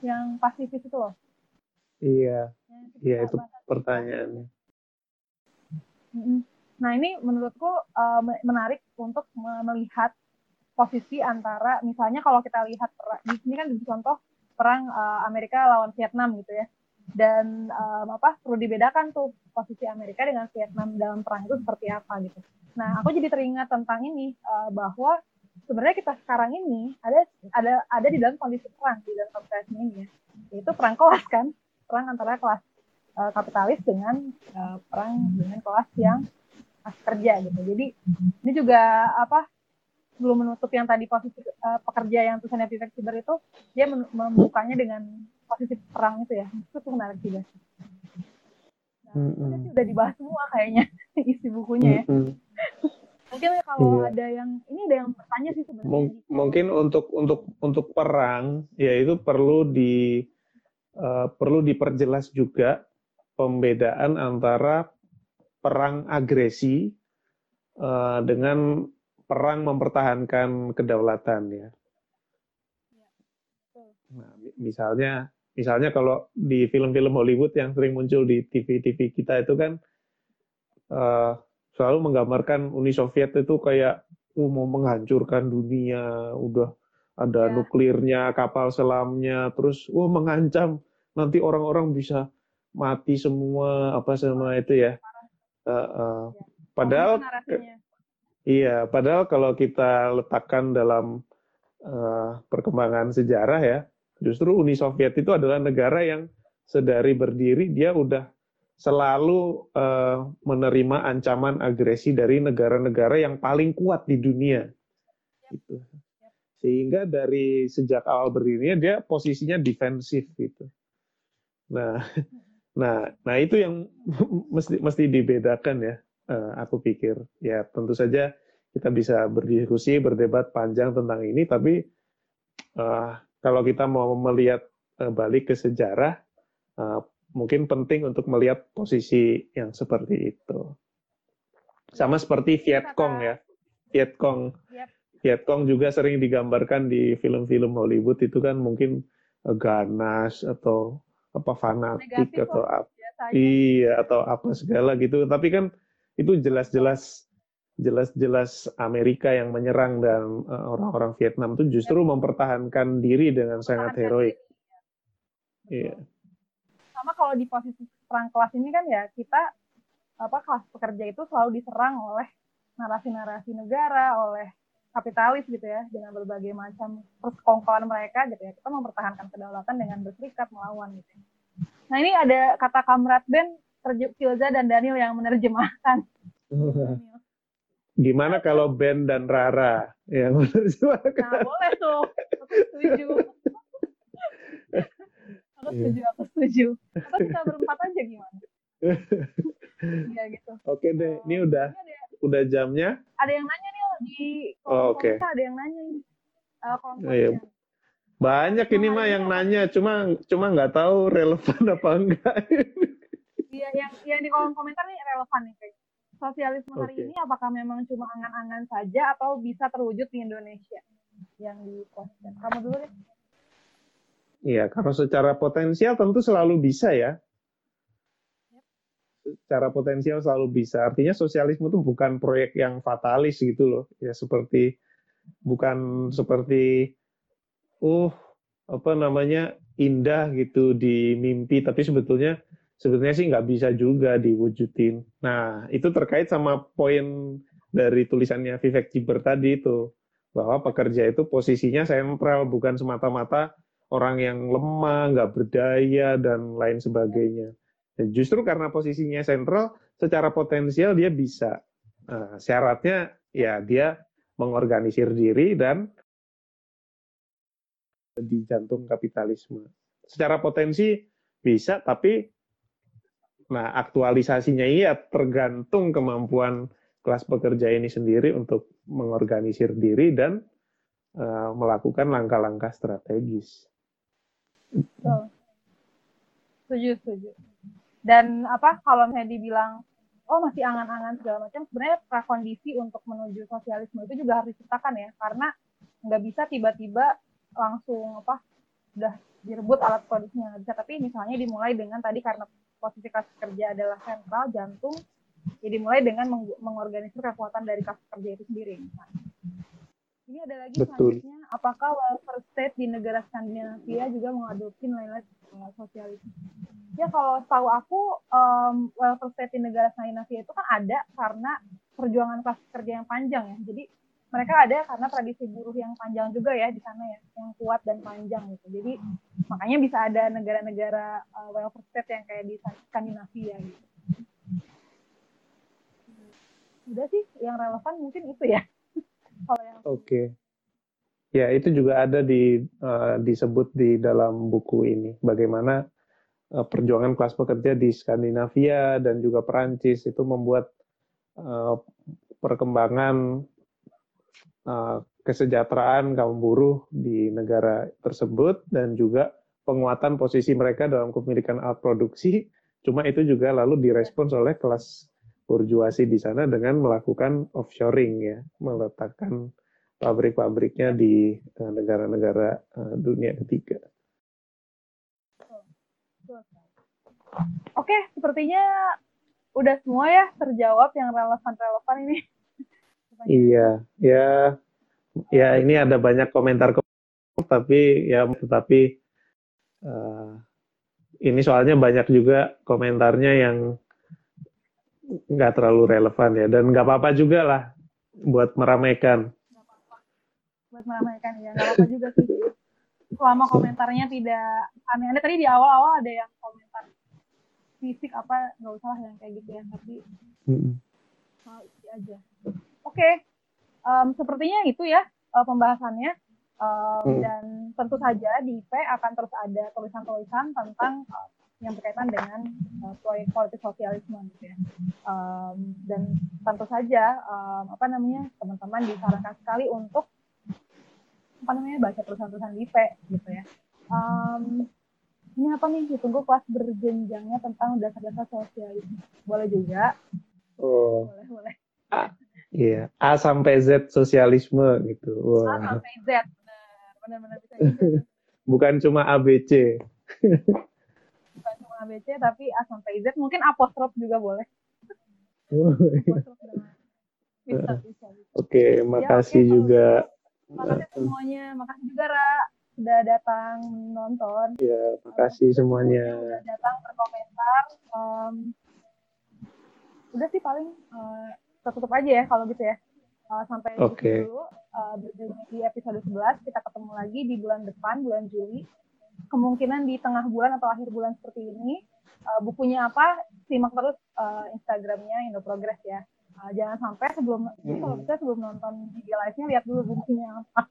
Yang pasifis itu loh. Iya. Iya itu pertanyaannya. Nah ini menurutku uh, menarik untuk melihat posisi antara misalnya kalau kita lihat di sini kan contoh perang uh, Amerika lawan Vietnam gitu ya dan um, apa perlu dibedakan tuh posisi Amerika dengan Vietnam dalam perang itu seperti apa gitu. Nah aku jadi teringat tentang ini uh, bahwa sebenarnya kita sekarang ini ada ada ada di dalam kondisi perang di dalam kapitalisme ini ya yaitu perang kelas kan perang antara kelas uh, kapitalis dengan uh, perang dengan kelas yang kerja gitu. Jadi ini juga apa belum menutup yang tadi posisi uh, pekerja yang tulisannya Vivek Siber itu dia membukanya dengan posisi perang itu ya itu tuh menarik juga nah, mm -hmm. sudah dibahas semua kayaknya isi bukunya ya mm -hmm. mungkin kalau iya. ada yang ini ada yang bertanya sih sebenarnya Mung mungkin untuk untuk untuk perang ya itu perlu di uh, perlu diperjelas juga pembedaan antara perang agresi uh, dengan perang mempertahankan kedaulatan ya. Nah, misalnya misalnya kalau di film-film Hollywood yang sering muncul di TV-TV kita itu kan uh, selalu menggambarkan Uni Soviet itu kayak uh, mau menghancurkan dunia, udah ada ya. nuklirnya, kapal selamnya, terus uh mengancam nanti orang-orang bisa mati semua apa semua itu ya. Uh, uh, padahal Iya, padahal kalau kita letakkan dalam uh, perkembangan sejarah ya, justru Uni Soviet itu adalah negara yang sedari berdiri dia udah selalu uh, menerima ancaman agresi dari negara-negara yang paling kuat di dunia. Gitu. Sehingga dari sejak awal berdirinya dia posisinya defensif gitu. Nah, nah, nah itu yang mesti mesti dibedakan ya aku pikir ya tentu saja kita bisa berdiskusi berdebat panjang tentang ini tapi uh, kalau kita mau melihat uh, balik ke sejarah uh, mungkin penting untuk melihat posisi yang seperti itu. Sama seperti Vietcong ya. Vietcong Vietcong juga sering digambarkan di film-film Hollywood itu kan mungkin ganas atau apa fanatik Negatif atau apa iya atau apa segala gitu. Tapi kan itu jelas-jelas jelas-jelas Amerika yang menyerang dan eh, orang-orang Vietnam itu justru mempertahankan diri dengan sangat heroik. Iya. Sama kalau di posisi perang kelas ini kan ya kita apa kelas pekerja itu selalu diserang oleh narasi-narasi negara, oleh kapitalis gitu ya dengan berbagai macam persekongkolan mereka gitu ya. Kita mempertahankan kedaulatan dengan berserikat melawan gitu. Nah ini ada kata kamrat Ben Filza dan Daniel yang menerjemahkan. gimana kalau Ben dan Rara? Ya, Nah, boleh tuh. Aku setuju. aku Iya. setuju, aku setuju. Atau kita berempat aja gimana? Iya gitu. Oke deh, ini udah Ini ada, udah jamnya. ada yang nanya nih di Oh, kolom oke. komentar, ada yang nanya. Uh, kolom Oh, iya. komentar. Banyak ini mah yang nanya, cuma cuma nggak tahu relevan apa enggak. Iya, yang yang di kolom komentar nih relevan nih kayak. Sosialisme hari Oke. ini apakah memang cuma angan-angan saja atau bisa terwujud di Indonesia? Yang di. Kamu dulu deh. Iya, karena secara potensial tentu selalu bisa ya. Secara potensial selalu bisa. Artinya sosialisme itu bukan proyek yang fatalis gitu loh. Ya seperti bukan seperti uh apa namanya indah gitu di mimpi, tapi sebetulnya sebetulnya sih nggak bisa juga diwujudin. Nah, itu terkait sama poin dari tulisannya Vivek Ciber tadi itu bahwa pekerja itu posisinya sentral bukan semata-mata orang yang lemah, nggak berdaya dan lain sebagainya. Dan justru karena posisinya sentral, secara potensial dia bisa. Nah, syaratnya ya dia mengorganisir diri dan di jantung kapitalisme. Secara potensi bisa, tapi nah aktualisasinya iya tergantung kemampuan kelas pekerja ini sendiri untuk mengorganisir diri dan uh, melakukan langkah-langkah strategis. Setuju, setuju. Dan apa kalau misalnya dibilang oh masih angan-angan segala macam, sebenarnya prakondisi untuk menuju sosialisme itu juga harus diciptakan ya, karena nggak bisa tiba-tiba langsung apa udah direbut alat produksinya nggak bisa. Tapi misalnya dimulai dengan tadi karena posisi kas kerja adalah sentral jantung, jadi dimulai dengan meng mengorganisir kekuatan dari kas kerja itu sendiri. Misalnya. Ini ada lagi Betul. selanjutnya, apakah welfare state di negara Skandinavia juga mengadopsi nilai-nilai sosialisme? Ya kalau tahu aku, um, welfare state di negara Skandinavia itu kan ada karena perjuangan kelas kerja yang panjang ya. Jadi mereka ada karena tradisi buruh yang panjang juga ya di sana ya, yang kuat dan panjang gitu. Jadi makanya bisa ada negara-negara uh, welfare state yang kayak di Skandinavia gitu. Udah sih, yang relevan mungkin itu ya. Kalau yang Oke. Ya, itu juga ada di uh, disebut di dalam buku ini bagaimana uh, perjuangan kelas pekerja di Skandinavia dan juga Perancis itu membuat uh, perkembangan kesejahteraan kaum buruh di negara tersebut dan juga penguatan posisi mereka dalam kepemilikan alat produksi. Cuma itu juga lalu direspons oleh kelas burjuasi di sana dengan melakukan offshoring ya, meletakkan pabrik-pabriknya di eh, negara-negara uh, dunia ketiga. Oke, sepertinya udah semua ya terjawab yang relevan-relevan ini. Iya, ya, ya ini ada banyak komentar, tapi ya tetapi uh, ini soalnya banyak juga komentarnya yang nggak terlalu relevan ya dan nggak apa-apa juga lah buat meramaikan. Buat meramaikan ya, nggak apa-apa juga sih. Selama komentarnya tidak aneh-aneh. Tadi di awal-awal ada yang komentar fisik apa nggak usah lah yang kayak gitu ya, tapi soal isi aja. Oke, Em, sepertinya itu ya eh, pembahasannya. Em, Hmm. Dan tentu saja di IP akan terus ada tulisan-tulisan tentang eh, yang berkaitan dengan eh, proyek politik sosialisme gitu ya. Em, dan tentu saja em, apa namanya teman-teman disarankan sekali untuk apa namanya baca tulisan-tulisan di IP gitu ya. Em, ini apa nih ditunggu kelas berjenjangnya tentang dasar-dasar sosialisme. Boleh juga, Oh, boleh boleh. Iya. A sampai Z sosialisme gitu. A Wah, sampai Z, benar benar-benar bisa gitu. bukan cuma ABC. bukan cuma ABC tapi A sampai Z mungkin apostrof juga boleh apostrof dengan bisa bisa, bisa. Oke, makasih oke, juga. makasih semuanya makasih juga Ra sudah datang menonton Ya, makasih semuanya. udah datang berkomentar Em, udah sih paling eh, kita tutup aja ya kalau gitu ya. Eh, sampai situ dulu berjumpa di episode 11 kita ketemu lagi di bulan depan bulan Juli. Kemungkinan di tengah bulan atau akhir bulan seperti ini Eh, bukunya apa simak terus eh, Instagramnya Indo Progress ya. Uh, jangan sampai sebelum mm-hmm. kalau bisa sebelum nonton video live-nya lihat dulu bukunya apa.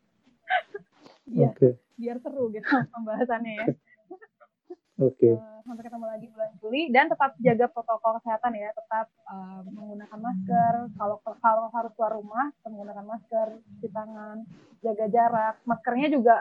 Biar okay. biar seru gitu pembahasannya ya oke. Okay. uh, sampai ketemu lagi bulan Juli. Dan tetap jaga protokol kesehatan ya. Tetap uh, menggunakan masker. Kalau kalau harus keluar rumah menggunakan masker cuci tangan jaga jarak. Maskernya juga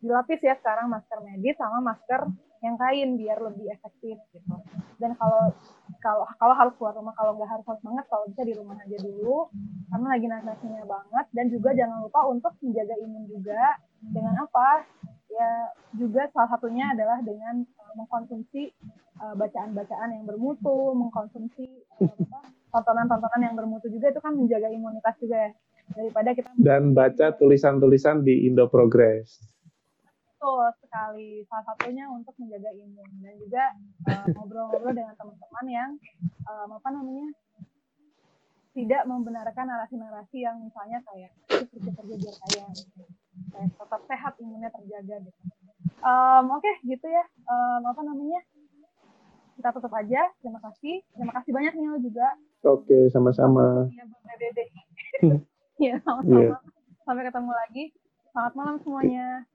dilapis ya sekarang masker medis sama masker yang kain biar lebih efektif gitu. Dan kalau kalau kalau harus keluar rumah kalau nggak harus harus banget kalau bisa di rumah aja dulu. Karena lagi nasinya banget. Dan juga jangan lupa untuk menjaga imun juga. Dengan apa ya juga salah satunya adalah dengan uh, mengkonsumsi uh, bacaan-bacaan yang bermutu mengkonsumsi uh, tontonan-tontonan yang bermutu juga itu kan menjaga imunitas juga ya daripada kita dan baca tulisan-tulisan di Indo Progress Betul sekali. Salah satunya untuk menjaga imun dan juga eh, ngobrol-ngobrol uh, dengan teman-teman yang um, apa namanya tidak membenarkan narasi-narasi yang misalnya kayak kerja kerja biar kaya, gitu. Tetap sehat imunnya terjaga gitu. Um, Oke, okay, gitu ya. Um, apa namanya? Kita tutup aja. Terima kasih. Terima kasih banyak Nil juga. Oke, okay, sama-sama. Iya, Iya, sama-sama. Yeah. Sampai ketemu lagi. Selamat malam semuanya.